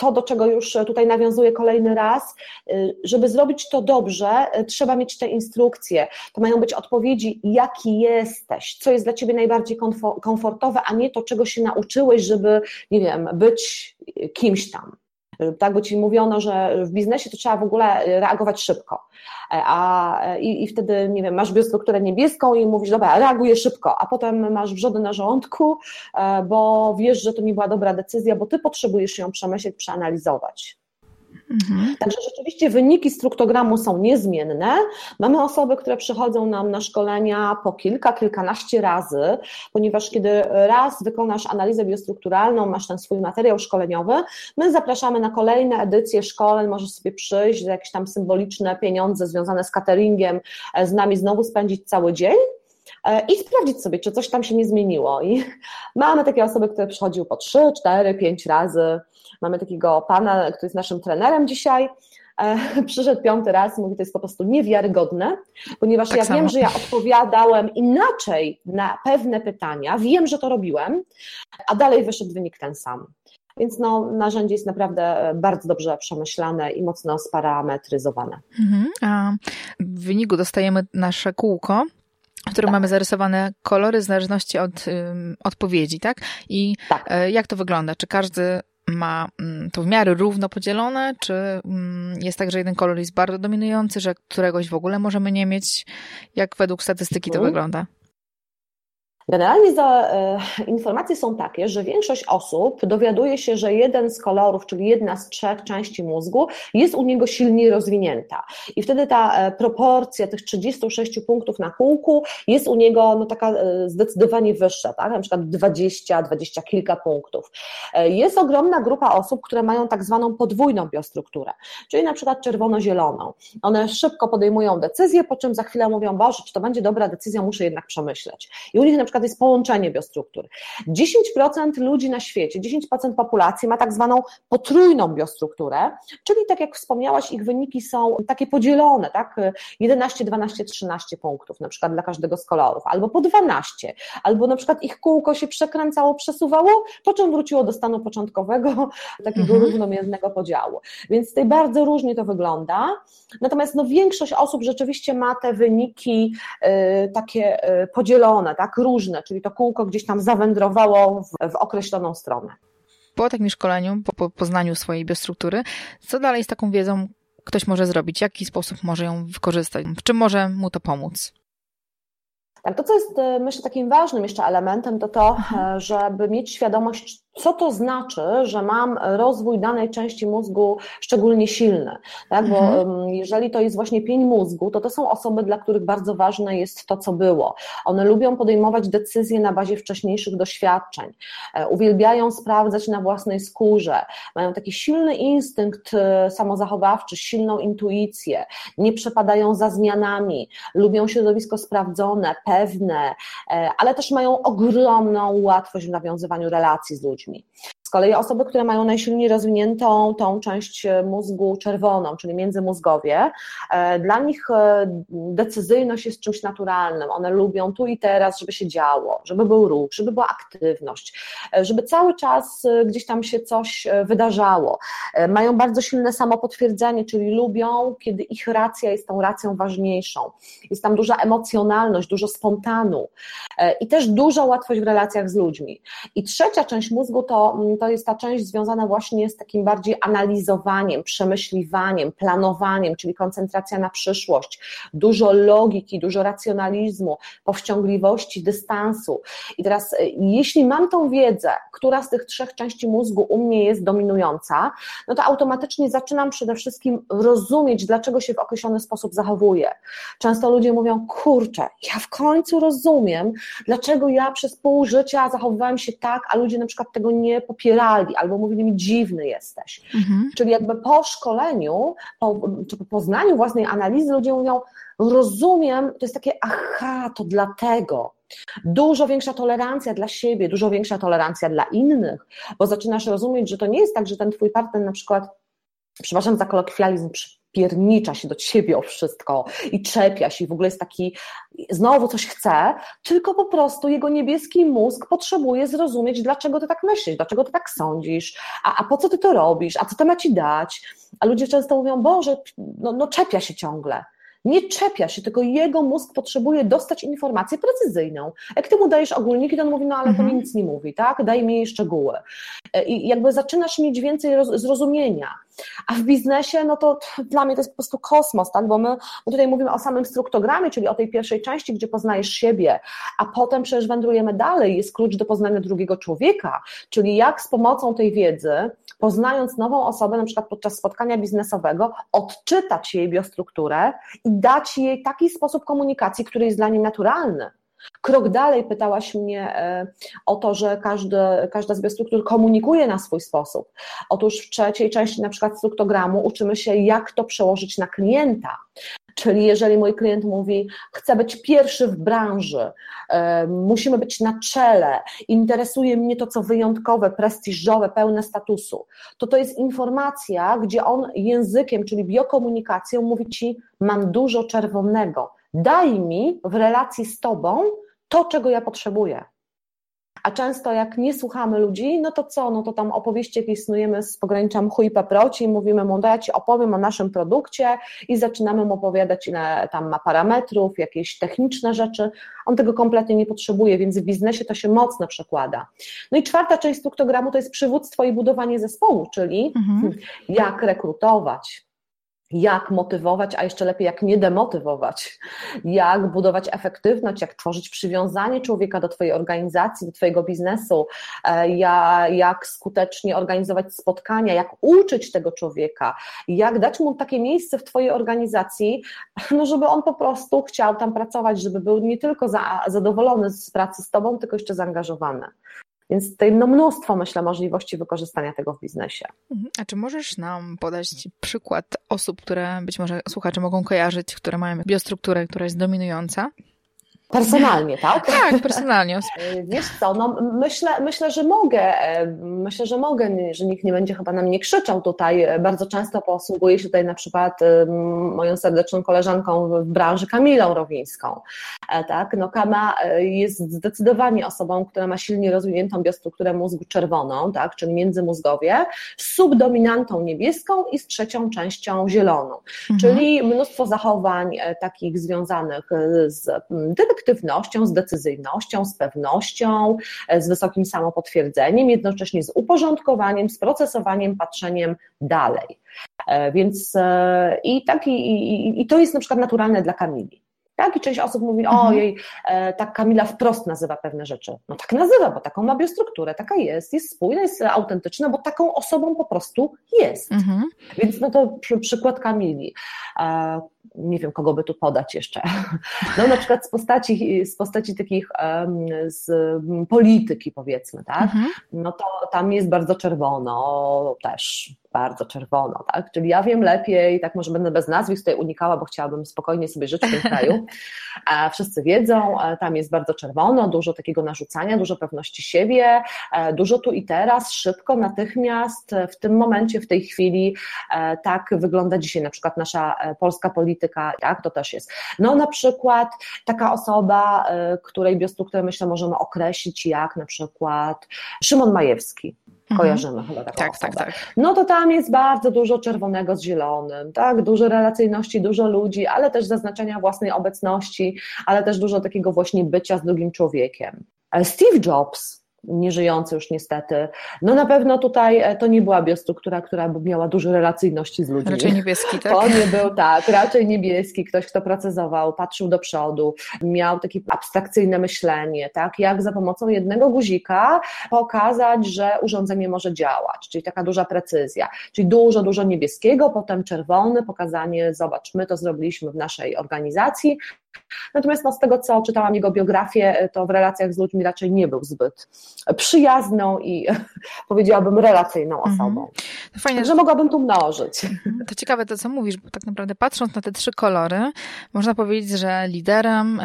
Speaker 2: to, do czego już tutaj nawiązuję kolejny raz, y, żeby zrobić to dobrze, y, trzeba mieć te instrukcje. To mają być odpowiedzi, jaki jesteś, co jest dla ciebie najbardziej komfortowe, a nie to, czego się nauczyłeś, żeby, nie wiem, być kimś tam tak, bo ci mówiono, że w biznesie to trzeba w ogóle reagować szybko, a i, i wtedy, nie wiem, masz biostrukturę niebieską i mówisz, dobra, reaguję szybko, a potem masz wrzody na żołądku, e, bo wiesz, że to nie była dobra decyzja, bo ty potrzebujesz ją przemyśleć, przeanalizować. Mhm. Także rzeczywiście wyniki struktogramu są niezmienne. Mamy osoby, które przychodzą nam na szkolenia po kilka, kilkanaście razy, ponieważ kiedy raz wykonasz analizę biostrukturalną, masz ten swój materiał szkoleniowy, my zapraszamy na kolejne edycje szkoleń, możesz sobie przyjść za jakieś tam symboliczne pieniądze związane z cateringiem, e, z nami znowu spędzić cały dzień i sprawdzić sobie, czy coś tam się nie zmieniło. I mamy takie osoby, które przychodziły po 3, 4, 5 razy. Mamy takiego pana, który jest naszym trenerem dzisiaj. E, przyszedł piąty raz i mówi, to jest po prostu niewiarygodne, ponieważ tak ja samo. wiem, że ja odpowiadałem inaczej na pewne pytania, wiem, że to robiłem, a dalej wyszedł wynik ten sam. Więc no, narzędzie jest naprawdę bardzo dobrze przemyślane i mocno sparametryzowane. Mhm.
Speaker 1: A w wyniku dostajemy nasze kółko, w którym tak. mamy zarysowane kolory w zależności od um, odpowiedzi, tak? I tak. E, jak to wygląda? Czy każdy ma mm, to w miarę równo podzielone, czy mm, jest tak, że jeden kolor jest bardzo dominujący, że któregoś w ogóle możemy nie mieć? Jak według statystyki to mhm. wygląda?
Speaker 2: Generalnie za, e, informacje są takie, że większość osób dowiaduje się, że jeden z kolorów, czyli jedna z trzech części mózgu, jest u niego silniej rozwinięta. I wtedy ta e, proporcja tych 36 punktów na kółku jest u niego no, taka e, zdecydowanie wyższa, tak? na przykład 20, 20 kilka punktów. Jest ogromna grupa osób, które mają tak zwaną podwójną biostrukturę, czyli na przykład czerwono-zieloną. One szybko podejmują decyzję, po czym za chwilę mówią, Boże, czy to będzie dobra decyzja, muszę jednak przemyśleć. I u nich na przykład przykład jest połączenie biostruktur. 10% ludzi na świecie, 10% populacji ma tak zwaną potrójną biostrukturę, czyli tak jak wspomniałaś, ich wyniki są takie podzielone, tak? 11, 12, 13 punktów na przykład dla każdego z kolorów, albo po 12, albo na przykład ich kółko się przekręcało, przesuwało, po czym wróciło do stanu początkowego, takiego mhm. równomiernego podziału. Więc tutaj bardzo różnie to wygląda. Natomiast no, większość osób rzeczywiście ma te wyniki y, takie y, podzielone, tak, różne czyli to kółko gdzieś tam zawędrowało w, w określoną stronę.
Speaker 1: Po takim szkoleniu, po poznaniu swojej biostruktury, co dalej z taką wiedzą ktoś może zrobić? W jaki sposób może ją wykorzystać? W czym może mu to pomóc?
Speaker 2: Tak, to co jest e, myślę takim ważnym jeszcze elementem, to to, e, żeby mieć świadomość, co to znaczy, że mam rozwój danej części mózgu szczególnie silny. Tak? Bo mhm. jeżeli to jest właśnie pień mózgu, to to są osoby, dla których bardzo ważne jest to, co było. One lubią podejmować decyzje na bazie wcześniejszych doświadczeń, e, uwielbiają sprawdzać na własnej skórze, mają taki silny instynkt e, samozachowawczy, silną intuicję, nie przepadają za zmianami, lubią środowisko sprawdzone, pewne, e, ale też mają ogromną łatwość w nawiązywaniu relacji z ludźmi ludźmi. Z kolei osoby, które mają najsilniej rozwiniętą tą część mózgu czerwoną, czyli międzymózgowie, e, dla nich e, decyzyjność jest czymś naturalnym. One lubią tu i teraz, żeby się działo, żeby był ruch, żeby była aktywność, e, żeby cały czas gdzieś tam się coś wydarzało. Mają bardzo silne samopotwierdzenie, czyli lubią, kiedy ich racja jest tą racją ważniejszą. Jest tam duża emocjonalność, dużo spontanu i też duża łatwość w relacjach z ludźmi. I trzecia część mózgu to mm, to jest ta część związana właśnie z takim bardziej analizowaniem, przemyśliwaniem, planowaniem, czyli koncentracja na przyszłość, dużo logiki, dużo racjonalizmu, powściągliwości, dystansu. I teraz, y, jeśli mam tą wiedzę, która z tych trzech części mózgu u mnie jest dominująca, no to automatycznie zaczynam przede wszystkim rozumieć, dlaczego się w określony sposób zachowuję. Często ludzie mówią, kurczę, ja w końcu rozumiem, dlaczego ja przez pół życia zachowywałem się tak, a ludzie na przykład tego nie popierają popierali albo mówili mi dziwny jesteś. Mhm. Czyli jakby po szkoleniu, po, czy po poznaniu własnej analizy ludzie mówią, rozumiem, to jest takie aha, to dlatego. Dużo większa tolerancja dla siebie, dużo większa tolerancja dla innych, bo zaczynasz rozumieć, że to nie jest tak, że ten twój partner na przykład, przepraszam za kolokwializm, piernicza się do ciebie o wszystko i czepia się i w ogóle jest taki, znowu coś chce, tylko po prostu jego niebieski mózg potrzebuje zrozumieć, dlaczego ty tak myślisz, dlaczego ty tak sądzisz, a, a po co ty to robisz, a co to ma ci dać, a ludzie często mówią, Boże, no, no czepia się ciągle, nie czepia się, tylko jego mózg potrzebuje dostać informację precyzyjną. Jak ty mu dajesz ogólniki, to on mówi, no ale to mi mhm. nic nie mówi, tak? Daj mi szczegóły. E, I jakby zaczynasz mieć więcej zrozumienia. A w biznesie, no to dla mnie to jest po prostu kosmos, tak? Bo my, my tutaj mówimy o samym struktogramie, czyli o tej pierwszej części, gdzie poznajesz siebie, a potem przecież wędrujemy dalej. Jest klucz do poznania drugiego człowieka, czyli jak z pomocą tej wiedzy, poznając nową osobę, na przykład podczas spotkania biznesowego, odczytać jej biostrukturę i dać jej taki sposób komunikacji, który jest dla niej naturalny. Krok dalej pytałaś mnie e, o to, że każdy, każda z biostruktur komunikuje na swój sposób. Otóż w trzeciej części na przykład struktogramu uczymy się, jak to przełożyć na klienta. Czyli jeżeli mój klient mówi, chcę być pierwszy w branży, e, musimy być na czele, interesuje mnie to, co wyjątkowe, prestiżowe, pełne statusu, to to jest informacja, gdzie on językiem, czyli biokomunikacją mówi ci, mam dużo czerwonego, daj mi w relacji z Tobą to, czego ja potrzebuję. A często jak nie słuchamy ludzi, no to co, no to tam opowieści jakieś snujemy z pogranicza mchu i paproci i mówimy mu, ja Ci opowiem o naszym produkcie i zaczynamy mu opowiadać, ile tam ma parametrów, jakieś techniczne rzeczy. On tego kompletnie nie potrzebuje, więc w biznesie to się mocno przekłada. No i czwarta część struktogramu to jest przywództwo i budowanie zespołu, czyli mhm. jak rekrutować, jak motywować, a jeszcze lepiej jak nie demotywować, jak budować efektywność, jak tworzyć przywiązanie człowieka do Twojej organizacji, do Twojego biznesu, e, jak skutecznie organizować spotkania, jak uczyć tego człowieka, jak dać mu takie miejsce w Twojej organizacji, no żeby on po prostu chciał tam pracować, żeby był nie tylko zadowolony z pracy z Tobą, tylko jeszcze zaangażowany. Więc tutaj no mnóstwo, myślę, możliwości wykorzystania tego w biznesie.
Speaker 1: Mhm. A czy możesz nam podać przykład osób, które być może słuchacze mogą kojarzyć, które mają biostrukturę, która jest dominująca?
Speaker 2: Personalnie, tak?
Speaker 1: Tak, personalnie.
Speaker 2: E, wiesz co, no myślę, myślę, że mogę, e, myślę, że mogę, że nikt nie będzie chyba na mnie krzyczał tutaj. E, bardzo często posługuję się tutaj na przykład moją serdeczną koleżanką w branży Kamilą Rowińską, tak? No Kama jest zdecydowanie osobą, która ma silnie rozwiniętą biostrukturę mózgu czerwoną, tak? Czyli międzymózgowie, z subdominantą niebieską i z trzecią częścią zieloną, mhm. czyli mnóstwo zachowań takich związanych z dyrektywą efektywnością, z decyzyjnością, z pewnością, e, z wysokim samopotwierdzeniem, jednocześnie z uporządkowaniem, z procesowaniem, patrzeniem dalej. E, więc e, i, tak, i, i, i to jest na przykład naturalne dla Kamili. Tak? I część osób mówi, mhm. ojej, e, tak Kamila wprost nazywa pewne rzeczy. No tak nazywa, bo taką ma biostrukturę, taka jest, jest spójna, jest autentyczna, bo taką osobą po prostu jest. Mhm. Więc no to przy, przykład Kamili. E, nie wiem, kogo by tu podać jeszcze. No na przykład z postaci, z postaci takich z polityki powiedzmy, tak? Mhm. No to tam jest bardzo czerwono też bardzo czerwono, tak? Czyli ja wiem lepiej, tak może będę bez nazwisk tutaj unikała, bo chciałabym spokojnie sobie żyć w tym kraju. A wszyscy wiedzą, tam jest bardzo czerwono, dużo takiego narzucania, dużo pewności siebie, e, dużo tu i teraz, szybko, natychmiast, w tym momencie, w tej chwili, e, tak wygląda dzisiaj na przykład nasza e, polska polityka, tak? To też jest. No na przykład taka osoba, której biostrukturę myślę możemy określić jak na przykład Szymon Majewski. Mhm. Kojarzymy chyba taką tak, tak osobę. Tak, tak. No to tam jest bardzo dużo czerwonego z zielonym, tak? Dużo relacyjności, dużo ludzi, ale też zaznaczenia własnej obecności, ale też dużo takiego właśnie bycia z drugim człowiekiem. E, Steve Jobs nieżyjący już niestety. No na pewno tutaj e, to nie była biostruktura, która by miała dużo relacyjności z ludźmi.
Speaker 1: Raczej niebieski, tak?
Speaker 2: To nie był tak, raczej niebieski, ktoś, kto pracował, patrzył do przodu, miał takie abstrakcyjne myślenie, tak, jak za pomocą jednego guzika pokazać, że urządzenie może działać, czyli taka duża precyzja, czyli dużo, dużo niebieskiego, potem czerwony, pokazanie, zobacz, my to zrobiliśmy w naszej organizacji, Natomiast no, z tego, co czytałam jego biografię, to w relacjach z ludźmi raczej nie był zbyt przyjazną i powiedziałabym relacyjną mhm. osobą. Fajnie, że mogłabym tu mnożyć.
Speaker 1: Mhm. To ciekawe to, co mówisz, bo tak naprawdę patrząc na te trzy kolory, można powiedzieć, że liderem,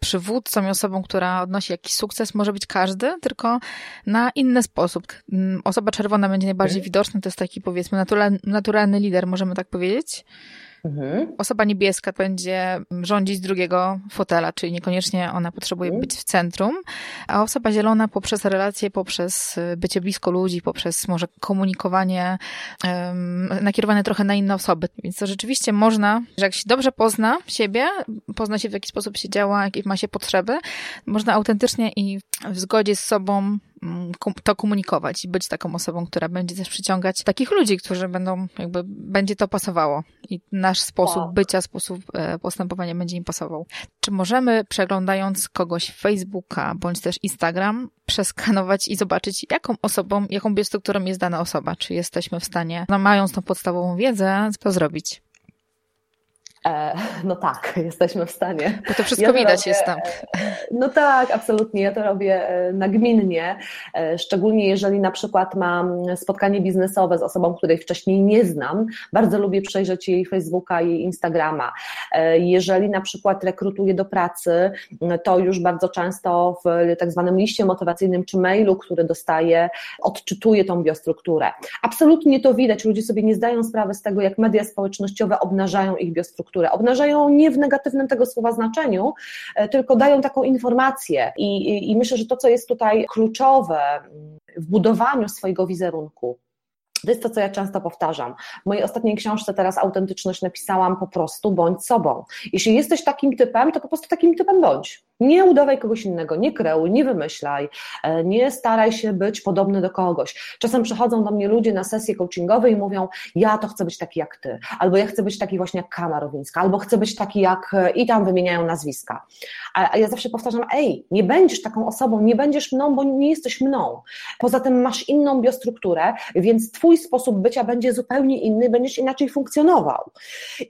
Speaker 1: przywódcą i osobą, która odnosi jakiś sukces może być każdy, tylko na inny sposób. Mm, osoba czerwona będzie najbardziej mhm. widoczna, to jest taki powiedzmy naturalny, naturalny lider, możemy tak powiedzieć. Mhm. Osoba niebieska będzie rządzić z drugiego fotela, czyli niekoniecznie ona potrzebuje mhm. być w centrum, a osoba zielona poprzez relacje, poprzez y, bycie blisko ludzi, poprzez może komunikowanie um, nakierowane trochę na inne osoby. Więc to rzeczywiście można, że jak się dobrze pozna siebie, pozna się w jaki sposób się działa, jakie ma się potrzeby, można autentycznie i w zgodzie z sobą Mm, to komunikować i być taką osobą, która będzie też przyciągać takich ludzi, którzy będą, jakby, będzie to pasowało i nasz sposób tak. bycia, sposób e, postępowania będzie im pasował. Czy możemy, przeglądając kogoś Facebooka bądź też Instagram, przeskanować i zobaczyć, jaką osobą, jaką biostrukturą jest dana osoba? Czy jesteśmy w stanie, no, mając tą podstawową wiedzę, to zrobić?
Speaker 2: E, no tak, jesteśmy w stanie.
Speaker 1: Bo to wszystko ja widać robię, jest tam. E,
Speaker 2: no tak, absolutnie. Ja to robię e, nagminnie, szczególnie jeżeli na przykład mam spotkanie biznesowe z osobą, której wcześniej nie znam. Bardzo lubię przejrzeć jej Facebooka i Instagrama. Jeżeli na przykład rekrutuję do pracy, to już bardzo często w tak zwanym liście motywacyjnym czy mailu, który dostaję, odczytuję tą biostrukturę. Absolutnie to widać. Ludzie sobie nie zdają sprawy z tego, jak media społecznościowe obnażają ich biostrukturę które obnażają nie w negatywnym tego słowa znaczeniu, e, tylko dają taką informację. I, i, i myślę, że to, co jest tutaj kluczowe w budowaniu swojego wizerunku, to jest to, co ja często powtarzam. W mojej ostatniej książce teraz autentyczność napisałam po prostu bądź sobą. Jeśli jesteś takim typem, to po prostu takim typem bądź. Nie udawaj kogoś innego, nie kreuj, nie wymyślaj, e, nie staraj się być podobny do kogoś. Czasem przychodzą do mnie ludzie na sesje coachingowe i mówią, ja to chcę być taki jak ty, albo ja chcę być taki właśnie jak Kama Rowińska, albo chcę być taki jak e, i tam wymieniają nazwiska. A ja zawsze powtarzam, ej, nie będziesz taką osobą, nie będziesz mną, bo nie jesteś mną. Poza tym masz inną biostrukturę, więc twój sposób bycia będzie zupełnie inny, będziesz inaczej funkcjonował.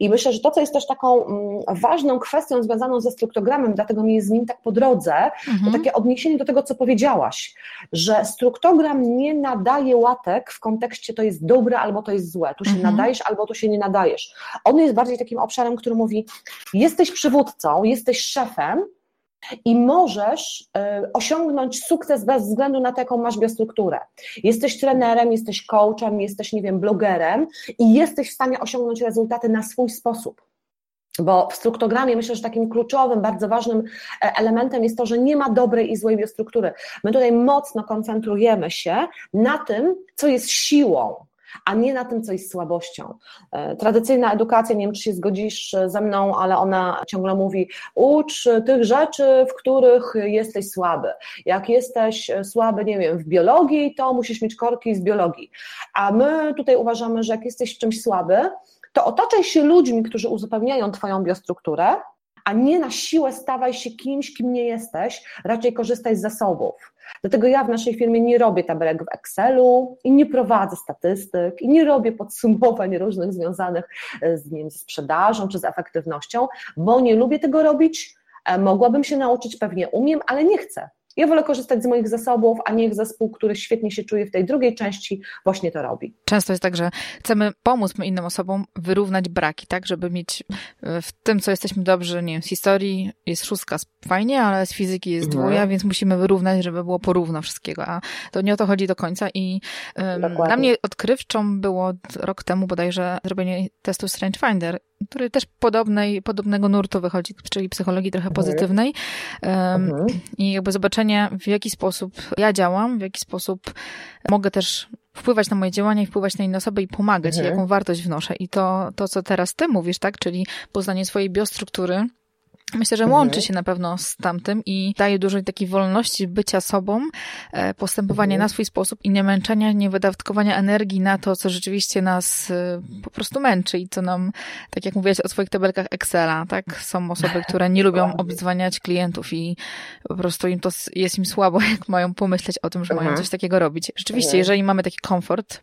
Speaker 2: I myślę, że to, co jest też taką mm, ważną kwestią związaną ze struktogram dlatego mi jest nim tak po drodze, mhm. to takie odniesienie do tego, co powiedziałaś, że struktogram nie nadaje łatek w kontekście to jest dobre albo to jest złe, tu się mhm. nadajesz albo tu się nie nadajesz. On jest bardziej takim obszarem, który mówi, jesteś przywódcą, jesteś szefem, i możesz y, osiągnąć sukces bez względu na to, jaką masz biostrukturę. Jesteś trenerem, jesteś coachem, jesteś, nie wiem, blogerem i jesteś w stanie osiągnąć rezultaty na swój sposób. Bo w strukturogramie myślę, że takim kluczowym, bardzo ważnym e, elementem jest to, że nie ma dobrej i złej biostruktury. My tutaj mocno koncentrujemy się na tym, co jest siłą, a nie na tym, co jest słabością. E, tradycyjna edukacja, nie wiem, czy się zgodzisz ze mną, ale ona ciągle mówi: ucz tych rzeczy, w których jesteś słaby. Jak jesteś słaby, nie wiem, w biologii, to musisz mieć korki z biologii. A my tutaj uważamy, że jak jesteś w czymś słaby, to otaczaj się ludźmi, którzy uzupełniają Twoją biostrukturę, a nie na siłę stawaj się kimś, kim nie jesteś, raczej korzystaj z zasobów. Dlatego ja w naszej firmie nie robię tabelek w Excelu i nie prowadzę statystyk i nie robię podsumowań różnych związanych z, nie wiem, z sprzedażą czy z efektywnością, bo nie lubię tego robić. E, mogłabym się nauczyć, pewnie umiem, ale nie chcę. Ja wolę korzystać z moich zasobów, a niech zespół, który świetnie się czuje w tej drugiej części, właśnie to robi.
Speaker 1: Często jest tak, że chcemy pomóc innym osobom wyrównać braki, tak, żeby mieć e, w tym, co jesteśmy dobrzy, nie wiem, z historii jest szóstka, fajnie, ale z fizyki jest mhm. dwuja, więc musimy wyrównać, żeby było porówno wszystkiego, a to nie o to chodzi do końca i um, dla mnie odkrywczą było rok temu bodajże zrobienie testu Strange Finder który też podobnej, podobnego nurtu wychodzi, czyli psychologii trochę mhm. pozytywnej. Um, I jakby zobaczenie, w jaki sposób ja działam, w jaki sposób mogę też wpływać na moje działania i wpływać na inne osoby i pomagać, mhm. jaką wartość wnoszę. I to, to, co teraz ty mówisz, tak, czyli poznanie swojej biostruktury, Myślę, że łączy mhm. się na pewno z tamtym i daje dużo takiej wolności bycia sobą, e, postępowania mhm. na swój sposób i nie męczenia, nie wydatkowania energii na to, co rzeczywiście nas e, po prostu męczy i co nam, tak jak mówiłaś o swoich tabelkach Excela, tak? Są osoby, które nie lubią obdzwaniać klientów i po prostu im to jest im słabo, jak mają pomyśleć o tym, że mają mhm. coś takiego robić. Rzeczywiście, jeżeli mamy taki komfort,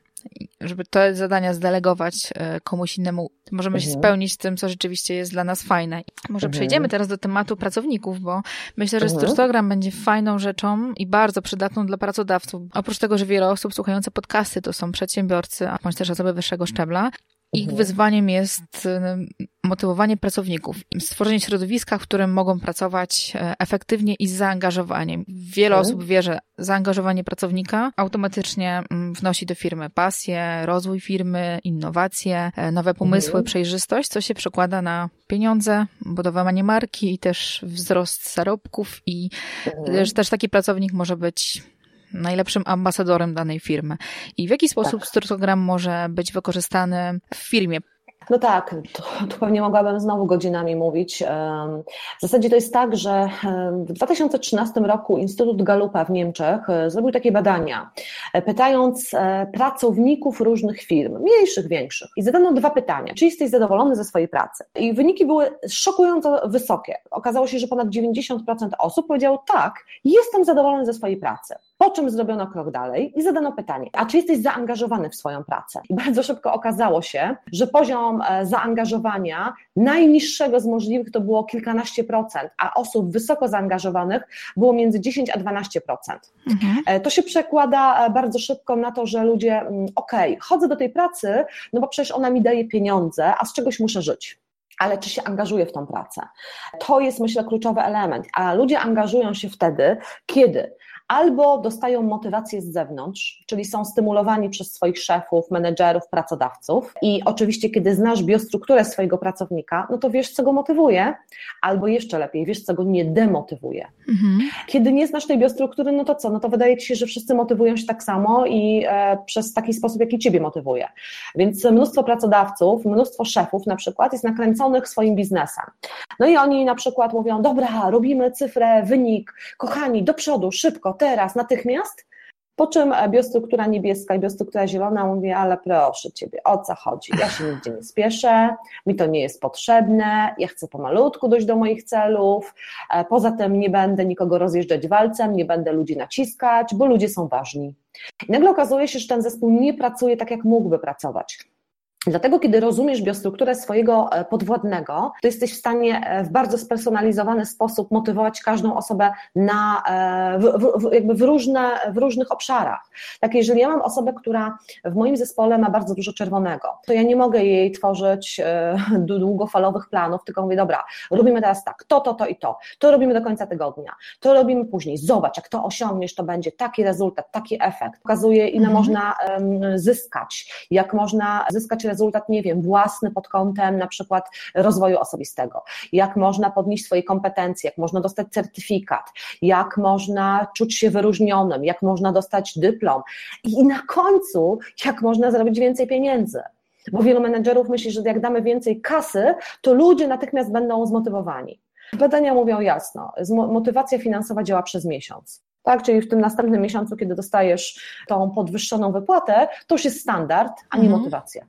Speaker 1: żeby te zadania zdelegować e, komuś innemu, możemy mhm. się spełnić tym, co rzeczywiście jest dla nas fajne. Może mhm. przejdziemy teraz do tematu pracowników, bo myślę, że mhm. Struktogram będzie fajną rzeczą i bardzo przydatną dla pracodawców. Oprócz tego, że wiele osób słuchające podcasty to są przedsiębiorcy, a bądź też osoby wyższego szczebla, ich mhm. wyzwaniem jest y, motywowanie pracowników, stworzenie środowiska, w którym mogą pracować e, efektywnie i z zaangażowaniem. Wiele mhm. osób wie, że zaangażowanie pracownika automatycznie mm, wnosi do firmy pasję, rozwój firmy, innowacje, e, nowe pomysły, mhm. przejrzystość, co się przekłada na pieniądze, budowanie marki i też wzrost zarobków i mhm. też taki pracownik może być najlepszym ambasadorem danej firmy. I w jaki sposób tak. struktogram może być wykorzystany w firmie?
Speaker 2: No tak, to, to, pewnie mogłabym znowu godzinami mówić. W zasadzie to jest tak, że w 2013 roku Instytut Galupa w Niemczech e, zrobił takie badania, e, pytając e, pracowników różnych firm, mniejszych, większych. I zadano dwa pytania. Czy jesteś zadowolony ze swojej pracy? I wyniki były szokująco wysokie. Okazało się, że ponad 90% osób powiedziało tak, jestem zadowolony ze swojej pracy. Po czym zrobiono krok dalej i zadano pytanie, a czy jesteś zaangażowany w swoją pracę? I bardzo szybko okazało się, że poziom e, zaangażowania najniższego z możliwych to było kilkanaście procent, a osób wysoko zaangażowanych było między 10 a 12%. Mhm. E, to się przekłada e, bardzo szybko na to, że ludzie, mm, okej, okay, chodzę do tej pracy, no bo przecież ona mi daje pieniądze, a z czegoś muszę żyć ale czy się angażuje w tą pracę. To jest, myślę, kluczowy element. A ludzie angażują się wtedy, kiedy albo dostają motywację z zewnątrz, czyli są stymulowani przez swoich szefów, menedżerów, pracodawców. I oczywiście, kiedy znasz biostrukturę swojego pracownika, no to wiesz, co go motywuje, albo jeszcze lepiej, wiesz, co go nie demotywuje. Mhm. Kiedy nie znasz tej biostruktury, no to co? No to wydaje ci się, że wszyscy motywują się tak samo i e, przez taki sposób, jaki ciebie motywuje. Więc mnóstwo pracodawców, mnóstwo szefów na przykład jest nakręconych swoim biznesem. No i oni na przykład mówią, dobra, robimy cyfrę, wynik, kochani, do przodu, szybko, teraz, natychmiast, po czym biostruktura niebieska i biostruktura zielona mówi, ale proszę Ciebie, o co chodzi? Ja się nigdzie nie spieszę, mi to nie jest potrzebne, ja chcę pomalutku dojść do moich celów, e, poza tym nie będę nikogo rozjeżdżać walcem, nie będę ludzi naciskać, bo ludzie są ważni. I nagle okazuje się, że ten zespół nie pracuje tak, jak mógłby pracować. Dlatego, kiedy rozumiesz biostrukturę swojego e, podwładnego, to jesteś w stanie e, w bardzo spersonalizowany sposób motywować każdą osobę na, e, w, w, jakby w, różne, w różnych obszarach. Tak, jeżeli ja mam osobę, która w moim zespole ma bardzo dużo czerwonego, to ja nie mogę jej tworzyć długofalowych planów, tylko mówię, dobra, robimy teraz tak, to, to, to i to, to robimy do końca tygodnia, to robimy później, zobacz, jak to osiągniesz, to będzie taki rezultat, taki efekt. Pokazuje, ile mhm. można zyskać, jak można zyskać rezultat, nie wiem, własny pod kątem na przykład rozwoju osobistego, jak można podnieść swoje kompetencje, jak można dostać certyfikat, jak można czuć się wyróżnionym, jak można dostać dyplom i na końcu, jak można zarobić więcej pieniędzy. Bo wielu menedżerów myśli, że jak damy więcej kasy, to ludzie natychmiast będą zmotywowani. Badania mówią jasno, motywacja finansowa działa przez miesiąc. Tak, czyli w tym następnym miesiącu, kiedy dostajesz tą podwyższoną wypłatę, to już jest standard, a nie mhm. motywacja.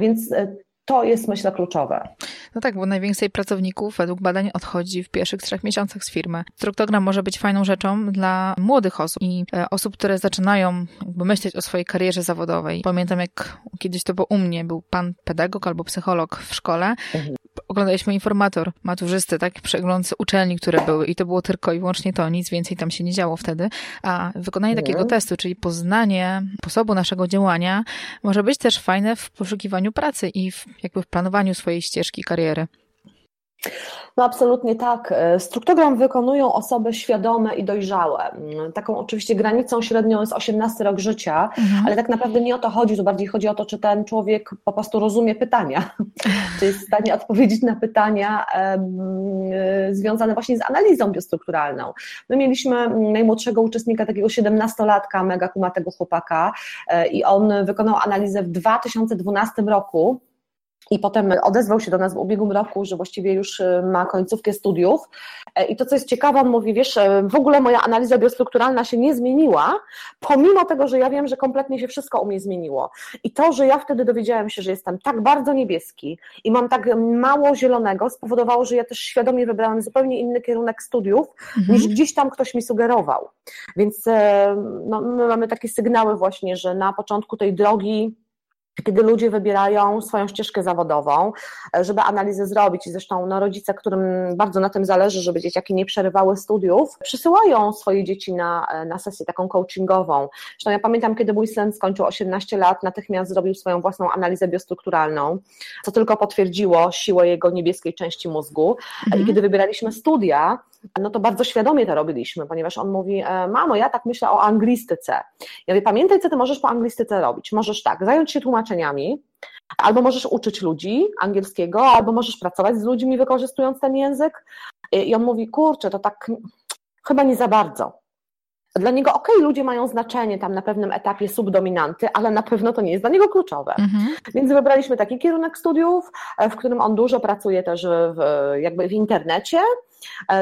Speaker 2: Więc e, to jest, myślę, kluczowe.
Speaker 1: No tak, bo najwięcej pracowników według badań odchodzi w pierwszych trzech miesiącach z firmy. Struktogram może być fajną rzeczą dla młodych osób i e, osób, które zaczynają jakby myśleć o swojej karierze zawodowej. Pamiętam, jak kiedyś to było u mnie, był pan pedagog albo psycholog w szkole. Oglądaliśmy informator maturzysty, tak, przegląd uczelni, które były i to było tylko i wyłącznie to, nic więcej tam się nie działo wtedy, a wykonanie no. takiego testu, czyli poznanie sposobu naszego działania może być też fajne w poszukiwaniu pracy i w, jakby w planowaniu swojej ścieżki kariery.
Speaker 2: No absolutnie tak. E, struktogram wykonują osoby świadome i dojrzałe. Mm, taką oczywiście granicą średnią jest 18 rok życia, mhm. ale tak naprawdę nie o to chodzi, to bardziej chodzi o to, czy ten człowiek po prostu rozumie pytania, czy jest w stanie odpowiedzieć na pytania e, związane właśnie z analizą biostrukturalną. My mieliśmy najmłodszego uczestnika, takiego 17-latka, mega kumatego chłopaka e, i on wykonał analizę w 2012 roku i potem odezwał się do nas w ubiegłym roku, że właściwie już e, ma końcówkę studiów. E, I to, co jest ciekawe, on mówi, wiesz, e, w ogóle moja analiza biostrukturalna się nie zmieniła, pomimo tego, że ja wiem, że kompletnie się wszystko u mnie zmieniło. I to, że ja wtedy dowiedziałem się, że jestem tak bardzo niebieski i mam tak mało zielonego, spowodowało, że ja też świadomie wybrałem zupełnie inny kierunek studiów, mhm. niż gdzieś tam ktoś mi sugerował. Więc no, my mamy takie sygnały właśnie, że na początku tej drogi kiedy ludzie wybierają swoją ścieżkę zawodową, e, żeby analizę zrobić i zresztą no, rodzice, którym bardzo na tym zależy, żeby dzieciaki nie przerywały studiów, przysyłają swoje dzieci na, e, na sesję taką coachingową. Zresztą ja pamiętam, kiedy mój syn skończył 18 lat, natychmiast zrobił swoją własną analizę biostrukturalną, co tylko potwierdziło siłę jego niebieskiej części mózgu. Mhm. I kiedy wybieraliśmy studia, no to bardzo świadomie to robiliśmy, ponieważ on mówi, e, mamo, ja tak myślę o anglistyce. Ja mówię, pamiętaj, co ty możesz po anglistyce robić. Możesz tak, zająć się tłumaczeniami, albo możesz uczyć ludzi angielskiego, albo możesz pracować z ludźmi, wykorzystując ten język. I on mówi, kurczę, to tak chyba nie za bardzo. Dla niego, okej, okay, ludzie mają znaczenie tam na pewnym etapie subdominanty, ale na pewno to nie jest dla niego kluczowe. Mhm. Więc wybraliśmy taki kierunek studiów, e, w którym on dużo pracuje też w, jakby w internecie,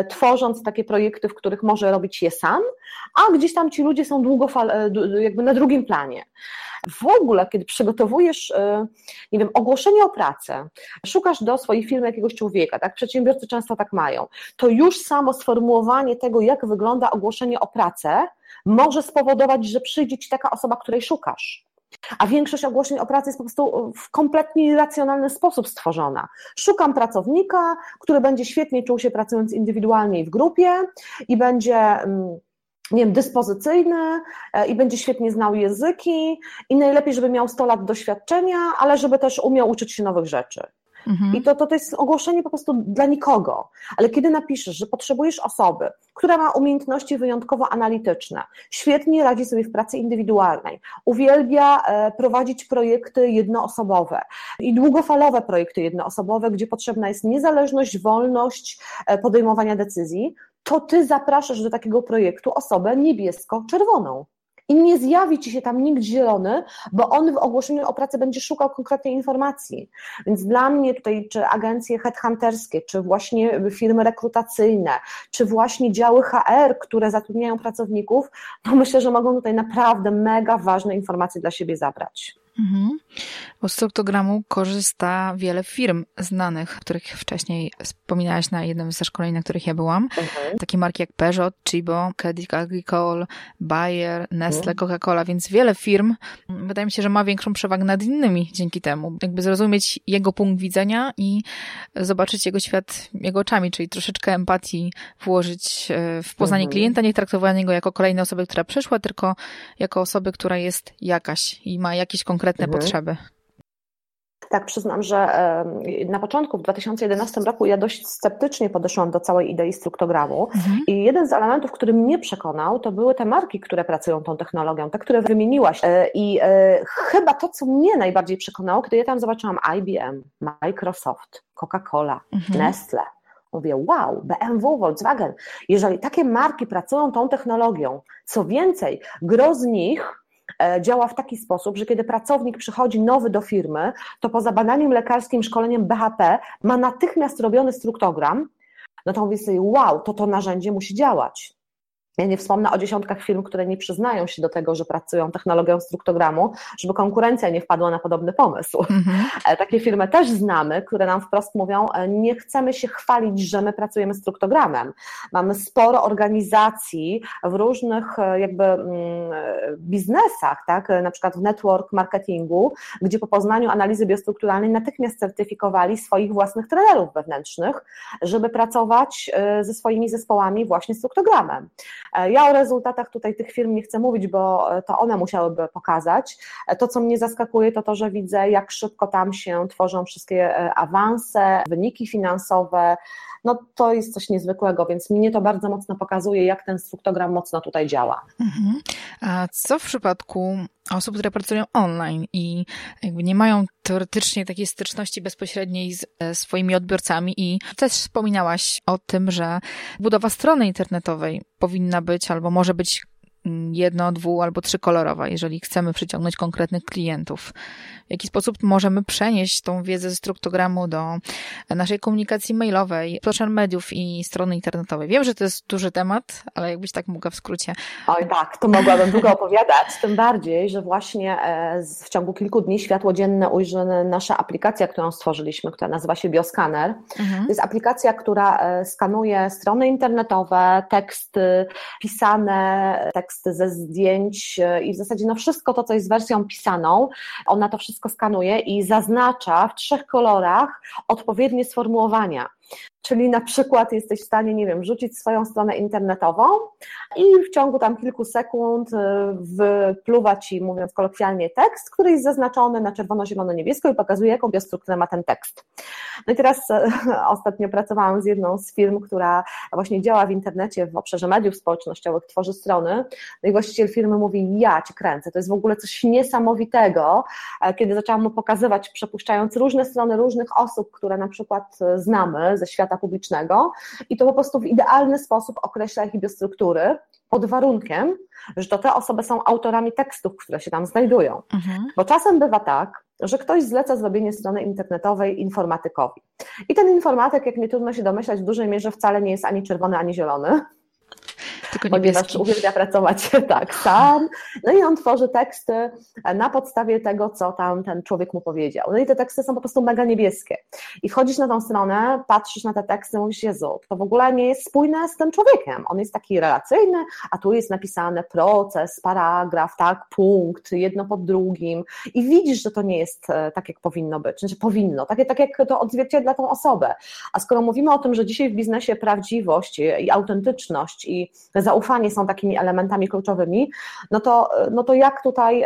Speaker 2: tworząc takie projekty, w których może robić je sam, a gdzieś tam ci ludzie są długofal, e, jakby na drugim planie. W ogóle, kiedy przygotowujesz, e, nie wiem, ogłoszenie o pracę, szukasz do swojej firmy jakiegoś człowieka, tak? Przedsiębiorcy często tak mają, to już samo sformułowanie tego, jak wygląda ogłoszenie o pracę, może spowodować, że przyjdzie ci taka osoba, której szukasz. A większość ogłoszeń o pracy jest po prostu w kompletnie racjonalny sposób stworzona. Szukam pracownika, który będzie świetnie czuł się pracując indywidualnie i w grupie i będzie mm, nie wiem, dyspozycyjny e, i będzie świetnie znał języki i najlepiej, żeby miał 100 lat doświadczenia, ale żeby też umiał uczyć się nowych rzeczy. Mhm. I to, to, to jest ogłoszenie po prostu dla nikogo. Ale kiedy napiszesz, że potrzebujesz osoby, która ma umiejętności wyjątkowo analityczne, świetnie radzi sobie w pracy indywidualnej, uwielbia e, prowadzić projekty jednoosobowe i długofalowe projekty jednoosobowe, gdzie potrzebna jest niezależność, wolność e, podejmowania decyzji, to ty zapraszasz do takiego projektu osobę niebiesko-czerwoną i nie zjawi ci się tam nikt zielony, bo on w ogłoszeniu o pracę będzie szukał konkretnej informacji. Więc dla mnie tutaj, czy agencje headhunterskie, czy właśnie firmy rekrutacyjne, czy właśnie działy HR, które zatrudniają pracowników, no myślę, że mogą tutaj naprawdę mega ważne informacje dla siebie zabrać. Mhm.
Speaker 1: Z struktogramu korzysta wiele firm znanych, których wcześniej wspominałaś na jednym ze szkoleń, na których ja byłam. Mhm. Takie marki jak Peugeot, Chibo, Credit Agricole, Bayer, Nestle, mhm. Coca-Cola, więc wiele firm wydaje mi się, że ma większą przewagę nad innymi dzięki temu. Jakby zrozumieć jego punkt widzenia i zobaczyć jego świat jego oczami, czyli troszeczkę empatii włożyć e, w poznanie mhm. klienta, nie traktowanie go jako kolejnej osoby, która przyszła, tylko jako osoby, która jest jakaś i ma jakieś konkretne konkretne mhm. potrzeby.
Speaker 2: Tak, przyznam, że na początku, w 2011 roku, ja dość sceptycznie podeszłam do całej idei struktogramu. Mhm. I jeden z elementów, który mnie przekonał, to były te marki, które pracują tą technologią, te, które wymieniłaś. E, I e, chyba to, co mnie najbardziej przekonało, kiedy ja tam zobaczyłam IBM, Microsoft, Coca-Cola, mhm. Nestle. Mówię, wow, BMW, Volkswagen. Jeżeli takie marki pracują tą technologią, co więcej, gro z nich działa w taki sposób, że kiedy pracownik przychodzi nowy do firmy, to poza badaniem lekarskim, szkoleniem BHP ma natychmiast robiony struktogram, no to mówi sobie, wow, to to narzędzie musi działać. Ja nie wspomnę o dziesiątkach firm, które nie przyznają się do tego, że pracują technologią struktogramu, żeby konkurencja nie wpadła na podobny pomysł. Mm-hmm. Takie firmy też znamy, które nam wprost mówią, e, nie chcemy się chwalić, że my pracujemy struktogramem. Mamy sporo organizacji w różnych e, jakby mm, biznesach, tak? na przykład w network marketingu, gdzie po poznaniu analizy biostrukturalnej natychmiast certyfikowali swoich własnych trenerów wewnętrznych, żeby pracować ze swoimi zespołami właśnie struktogramem. E, ja o rezultatach tutaj tych firm nie chcę mówić, bo e, to one musiałyby pokazać. E, to, co mnie zaskakuje, to to, że widzę, jak szybko tam się tworzą wszystkie awanse, wyniki finansowe. No to jest coś niezwykłego, więc mnie to bardzo mocno pokazuje, jak ten struktogram mocno tutaj działa. Mhm.
Speaker 1: A co w przypadku osób, które pracują online i jakby nie mają teoretycznie takiej styczności bezpośredniej z swoimi odbiorcami i też wspominałaś o tym, że budowa strony internetowej powinna być albo może być jedno, dwu albo trzykolorowa, jeżeli chcemy przyciągnąć konkretnych klientów. W jaki sposób możemy przenieść tą wiedzę ze struktogramu do naszej komunikacji mailowej, social mediów i strony internetowej. Wiem, że to jest duży temat, ale jakbyś tak mogła w skrócie.
Speaker 2: Oj tak, to mogłabym długo opowiadać, tym bardziej, że właśnie e, w ciągu kilku dni światło dzienne ujrzy nasza aplikacja, którą stworzyliśmy, która nazywa się Bioscanner. Mhm. To jest aplikacja, która e, skanuje strony internetowe, teksty pisane, teksty ze zdjęć e, i w zasadzie no wszystko to, co jest wersją pisaną, ona to wszystko skanuje i zaznacza w trzech kolorach odpowiednie sformułowania. Czyli na przykład jesteś w stanie, nie wiem, wrzucić swoją stronę internetową i w ciągu tam kilku sekund y, wypluwa ci, mówiąc kolokwialnie, tekst, który jest zaznaczony na czerwono, zielono, niebiesko i pokazuje, jaką biostrukturę ma ten tekst. No i teraz e, ostatnio pracowałam z jedną z firm, która właśnie działa w internecie w obszarze mediów społecznościowych, tworzy strony. No i właściciel firmy mówi, ja cię kręcę, to jest w ogóle coś niesamowitego, e, kiedy zaczęłam mu pokazywać, przepuszczając różne strony różnych osób, które na przykład e, znamy ze świata publicznego i to po prostu w idealny sposób określa ich biostruktury pod warunkiem, że to te osoby są autorami tekstów, które się tam znajdują. Mhm. Bo czasem bywa tak, że ktoś zleca zrobienie strony internetowej informatykowi. I ten informatyk, jak nie trudno się domyślać, w dużej mierze wcale nie jest ani czerwony, ani zielony
Speaker 1: tylko ponieważ
Speaker 2: uwielbia pracować tak sam. No i on tworzy teksty na podstawie tego, co tam ten człowiek mu powiedział. No i te teksty są po prostu mega niebieskie. I wchodzisz na tą stronę, patrzysz na te teksty, mówisz, Jezu, to w ogóle nie jest spójne z tym człowiekiem. On jest taki relacyjny, a tu jest napisane proces, paragraf, tak, punkt, jedno pod drugim. I widzisz, że to nie jest e, tak, jak powinno być. Znaczy powinno, tak, tak jak to odzwierciedla tą osobę. A skoro mówimy o tym, że dzisiaj w biznesie prawdziwość i autentyczność i zaufanie są takimi elementami kluczowymi, no to, no to jak tutaj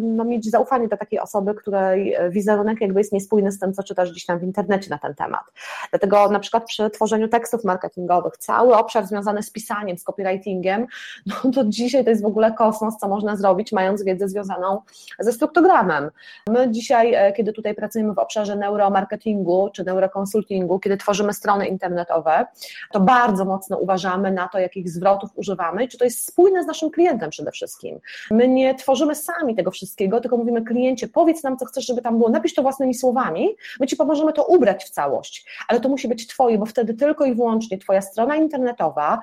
Speaker 2: no, mieć zaufanie do takiej osoby, której wizerunek jakby jest niespójny z tym, co czytasz gdzieś tam w internecie na ten temat. Dlatego na przykład przy tworzeniu tekstów marketingowych, cały obszar związany z pisaniem, z copywritingiem, no to dzisiaj to jest w ogóle kosmos, co można zrobić, mając wiedzę związaną ze struktogrammem. My dzisiaj, e, kiedy tutaj pracujemy w obszarze neuromarketingu czy neurokonsultingu, kiedy tworzymy strony internetowe, to bardzo mocno uważamy na to, jakich zwrotów używamy i czy to jest spójne z naszym klientem przede wszystkim. My nie tworzymy sami tego wszystkiego, tylko mówimy kliencie, powiedz nam, co chcesz, żeby tam było, napisz to własnymi słowami, my Ci pomożemy to ubrać w całość, ale to musi być Twoje, bo wtedy tylko i wyłącznie Twoja strona internetowa,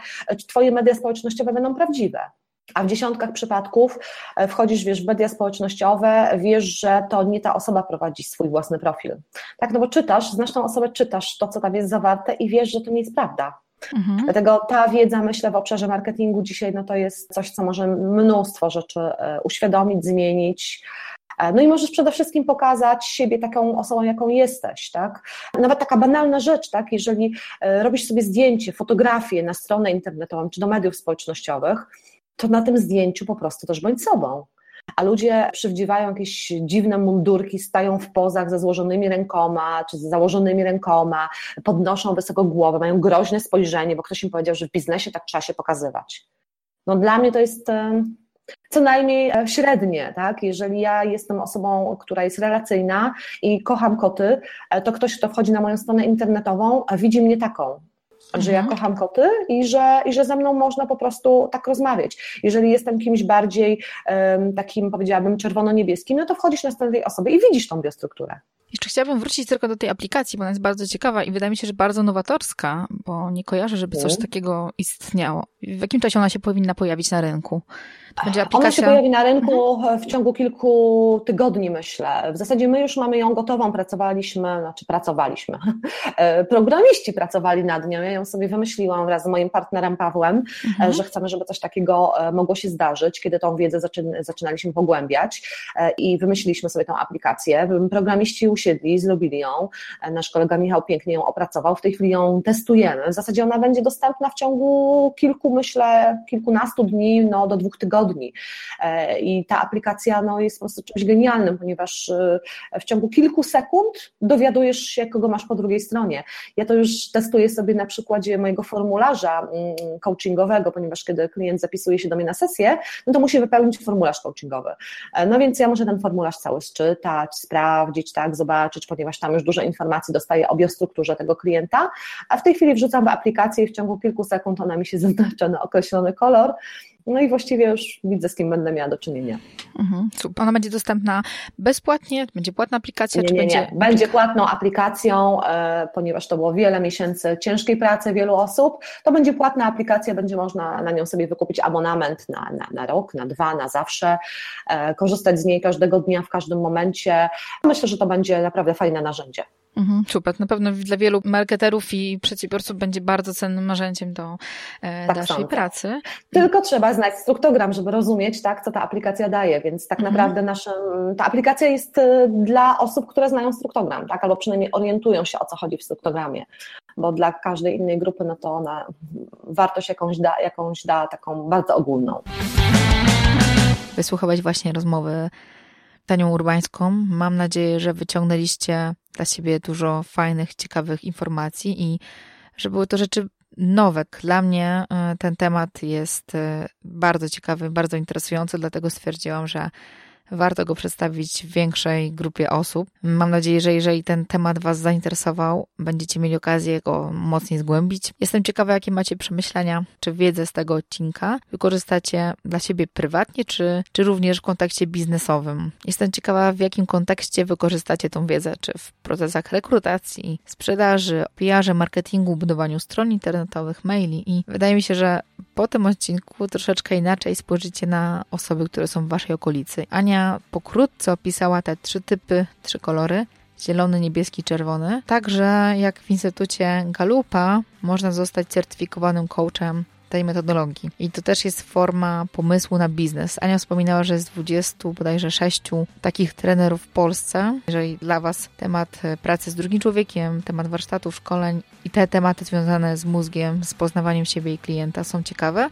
Speaker 2: Twoje media społecznościowe będą prawdziwe. A w dziesiątkach przypadków e, wchodzisz, wiesz, w media społecznościowe, wiesz, że to nie ta osoba prowadzi swój własny profil. Tak, no bo czytasz, znasz tą osobę, czytasz to, co tam jest zawarte i wiesz, że to nie jest prawda. Mhm. Dlatego ta wiedza, myślę, w obszarze marketingu dzisiaj, no to jest coś, co może mnóstwo rzeczy e, uświadomić, zmienić, e, no i możesz przede wszystkim pokazać siebie taką osobą, jaką jesteś, tak? Nawet taka banalna rzecz, tak? Jeżeli robisz sobie zdjęcie, fotografię na stronę internetową czy do mediów społecznościowych, to na tym zdjęciu po prostu też bądź sobą. A ludzie przywdziewają jakieś dziwne mundurki, stają w pozach ze złożonymi rękoma, czy z założonymi rękoma, podnoszą wysoko głowę, mają groźne spojrzenie, bo ktoś im powiedział, że w biznesie tak trzeba się pokazywać. No dla mnie to jest e, co najmniej e, średnie, tak? Jeżeli ja jestem osobą, która jest relacyjna i kocham koty, e, to ktoś, kto wchodzi na moją stronę internetową, widzi mnie taką że ja mhm. kocham koty i że, i że ze mną można po prostu tak rozmawiać. Jeżeli jestem kimś bardziej um, takim, powiedziałabym, czerwono-niebieskim, no to wchodzisz na stronę tej osoby i widzisz tą biostrukturę.
Speaker 1: Jeszcze chciałabym wrócić tylko do tej aplikacji, bo ona jest bardzo ciekawa i wydaje mi się, że bardzo nowatorska, bo nie kojarzę, żeby coś mhm. takiego istniało. W jakim czasie ona się powinna pojawić na rynku?
Speaker 2: Będzie aplikacja... Ona się pojawi na rynku mhm. w ciągu kilku tygodni, myślę. W zasadzie my już mamy ją gotową, pracowaliśmy, znaczy pracowaliśmy. Programiści pracowali nad nią, ja ją sobie wymyśliłam wraz z moim partnerem Pawłem, mhm. że chcemy, żeby coś takiego e, mogło się zdarzyć, kiedy tą wiedzę zaczynaliśmy pogłębiać e, i wymyśliliśmy sobie tę aplikację. Programiści usiedli, zrobili ją. E, nasz kolega Michał pięknie ją opracował. W tej chwili ją testujemy. W zasadzie ona będzie dostępna w ciągu kilku, myślę, kilkunastu dni, no do dwóch tygodni. E, I ta aplikacja no, jest po prostu czymś genialnym, ponieważ e, w ciągu kilku sekund dowiadujesz się, kogo masz po drugiej stronie. Ja to już testuję sobie na przykładzie mojego formularza mm, coachingowego, ponieważ kiedy klient zapisuje się do mnie na sesję, no to musi wypełnić formularz coachingowy. No więc ja muszę ten formularz cały czytać, sprawdzić, tak, zobaczyć, ponieważ tam już dużo informacji dostaję o biostrukturze tego klienta, a w tej chwili wrzucam w aplikację i w ciągu kilku sekund ona mi się zaznacza na określony kolor, no i właściwie już widzę, z kim będę miała do czynienia.
Speaker 1: Mhm. Ona będzie dostępna bezpłatnie? Będzie płatna aplikacja?
Speaker 2: Nie,
Speaker 1: czy
Speaker 2: nie,
Speaker 1: będzie...
Speaker 2: nie. Będzie płatną aplikacją, e, ponieważ to było wiele miesięcy ciężkiej pracy wielu osób. To będzie płatna aplikacja, będzie można na nią sobie wykupić abonament na, na, na rok, na dwa, na zawsze, e, korzystać z niej każdego dnia, w każdym momencie. Myślę, że to będzie naprawdę fajne narzędzie.
Speaker 1: Mhm, super. Na pewno dla wielu marketerów i przedsiębiorców będzie bardzo cennym narzędziem do e, tak dalszej sądzę. pracy.
Speaker 2: Tylko trzeba znać struktogram, żeby rozumieć, tak, co ta aplikacja daje, więc tak mhm. naprawdę naszym, ta aplikacja jest e, dla osób, które znają struktogram, tak, albo przynajmniej orientują się, o co chodzi w struktogramie, bo dla każdej innej grupy, no to ona wartość jakąś da, jakąś da taką bardzo ogólną.
Speaker 1: Wysłuchałeś właśnie rozmowy Tanią Urbańską. Mam nadzieję, że wyciągnęliście dla siebie dużo fajnych, ciekawych informacji i że były to rzeczy nowe. Dla mnie e, ten temat jest e, bardzo ciekawy, bardzo interesujący, dlatego stwierdziłam, że warto go przedstawić większej grupie osób. Mam nadzieję, że jeżeli ten temat Was zainteresował, będziecie mieli okazję go mocniej zgłębić. Jestem ciekawa, jakie macie przemyślenia, czy wiedzę z tego odcinka wykorzystacie dla siebie prywatnie, czy, czy również w kontekście biznesowym. Jestem ciekawa, w jakim kontekście wykorzystacie tą wiedzę, czy w procesach rekrutacji, sprzedaży, PR, marketingu, budowaniu stron internetowych, maili i wydaje mi się, że po tym odcinku troszeczkę inaczej spojrzycie na osoby, które są w Waszej okolicy. Ania pokrótce opisała te trzy typy, trzy kolory zielony, niebieski, czerwony. Także jak w Instytucie Galupa można zostać certyfikowanym coachem tej metodologii. I to też jest forma pomysłu na biznes. Ania wspominała, że jest 20, bodajże 6 takich trenerów w Polsce. Jeżeli dla Was temat pracy z drugim człowiekiem, temat warsztatów, szkoleń i te tematy związane z mózgiem, z poznawaniem siebie i klienta są ciekawe,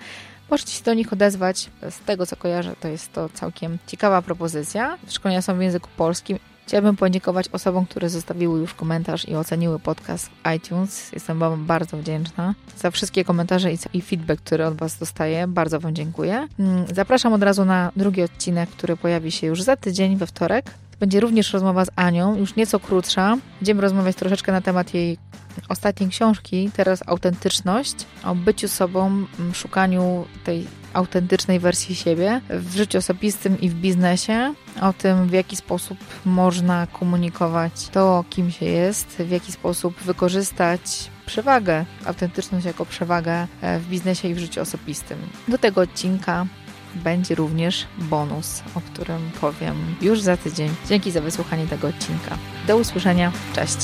Speaker 1: możecie się do nich odezwać. Z tego co kojarzę, to jest to całkiem ciekawa propozycja. Szkolenia są w języku polskim Chciałabym podziękować osobom, które zostawiły już komentarz i oceniły podcast iTunes. Jestem Wam bardzo wdzięczna za wszystkie komentarze i feedback, który od Was dostaję. Bardzo Wam dziękuję. Mm, zapraszam od razu na drugi odcinek, który pojawi się już za tydzień, we wtorek. Będzie również rozmowa z Anią, już nieco krótsza. Będziemy rozmawiać troszeczkę na temat jej ostatniej książki, teraz autentyczność, o byciu sobą, szukaniu tej autentycznej wersji siebie w życiu osobistym i w biznesie, o tym, w jaki sposób można komunikować to, kim się jest, w jaki sposób wykorzystać przewagę, autentyczność jako przewagę e, w biznesie i w życiu osobistym. Do tego odcinka będzie również bonus, o którym powiem już za tydzień. Dzięki za wysłuchanie tego odcinka. Do usłyszenia. Cześć.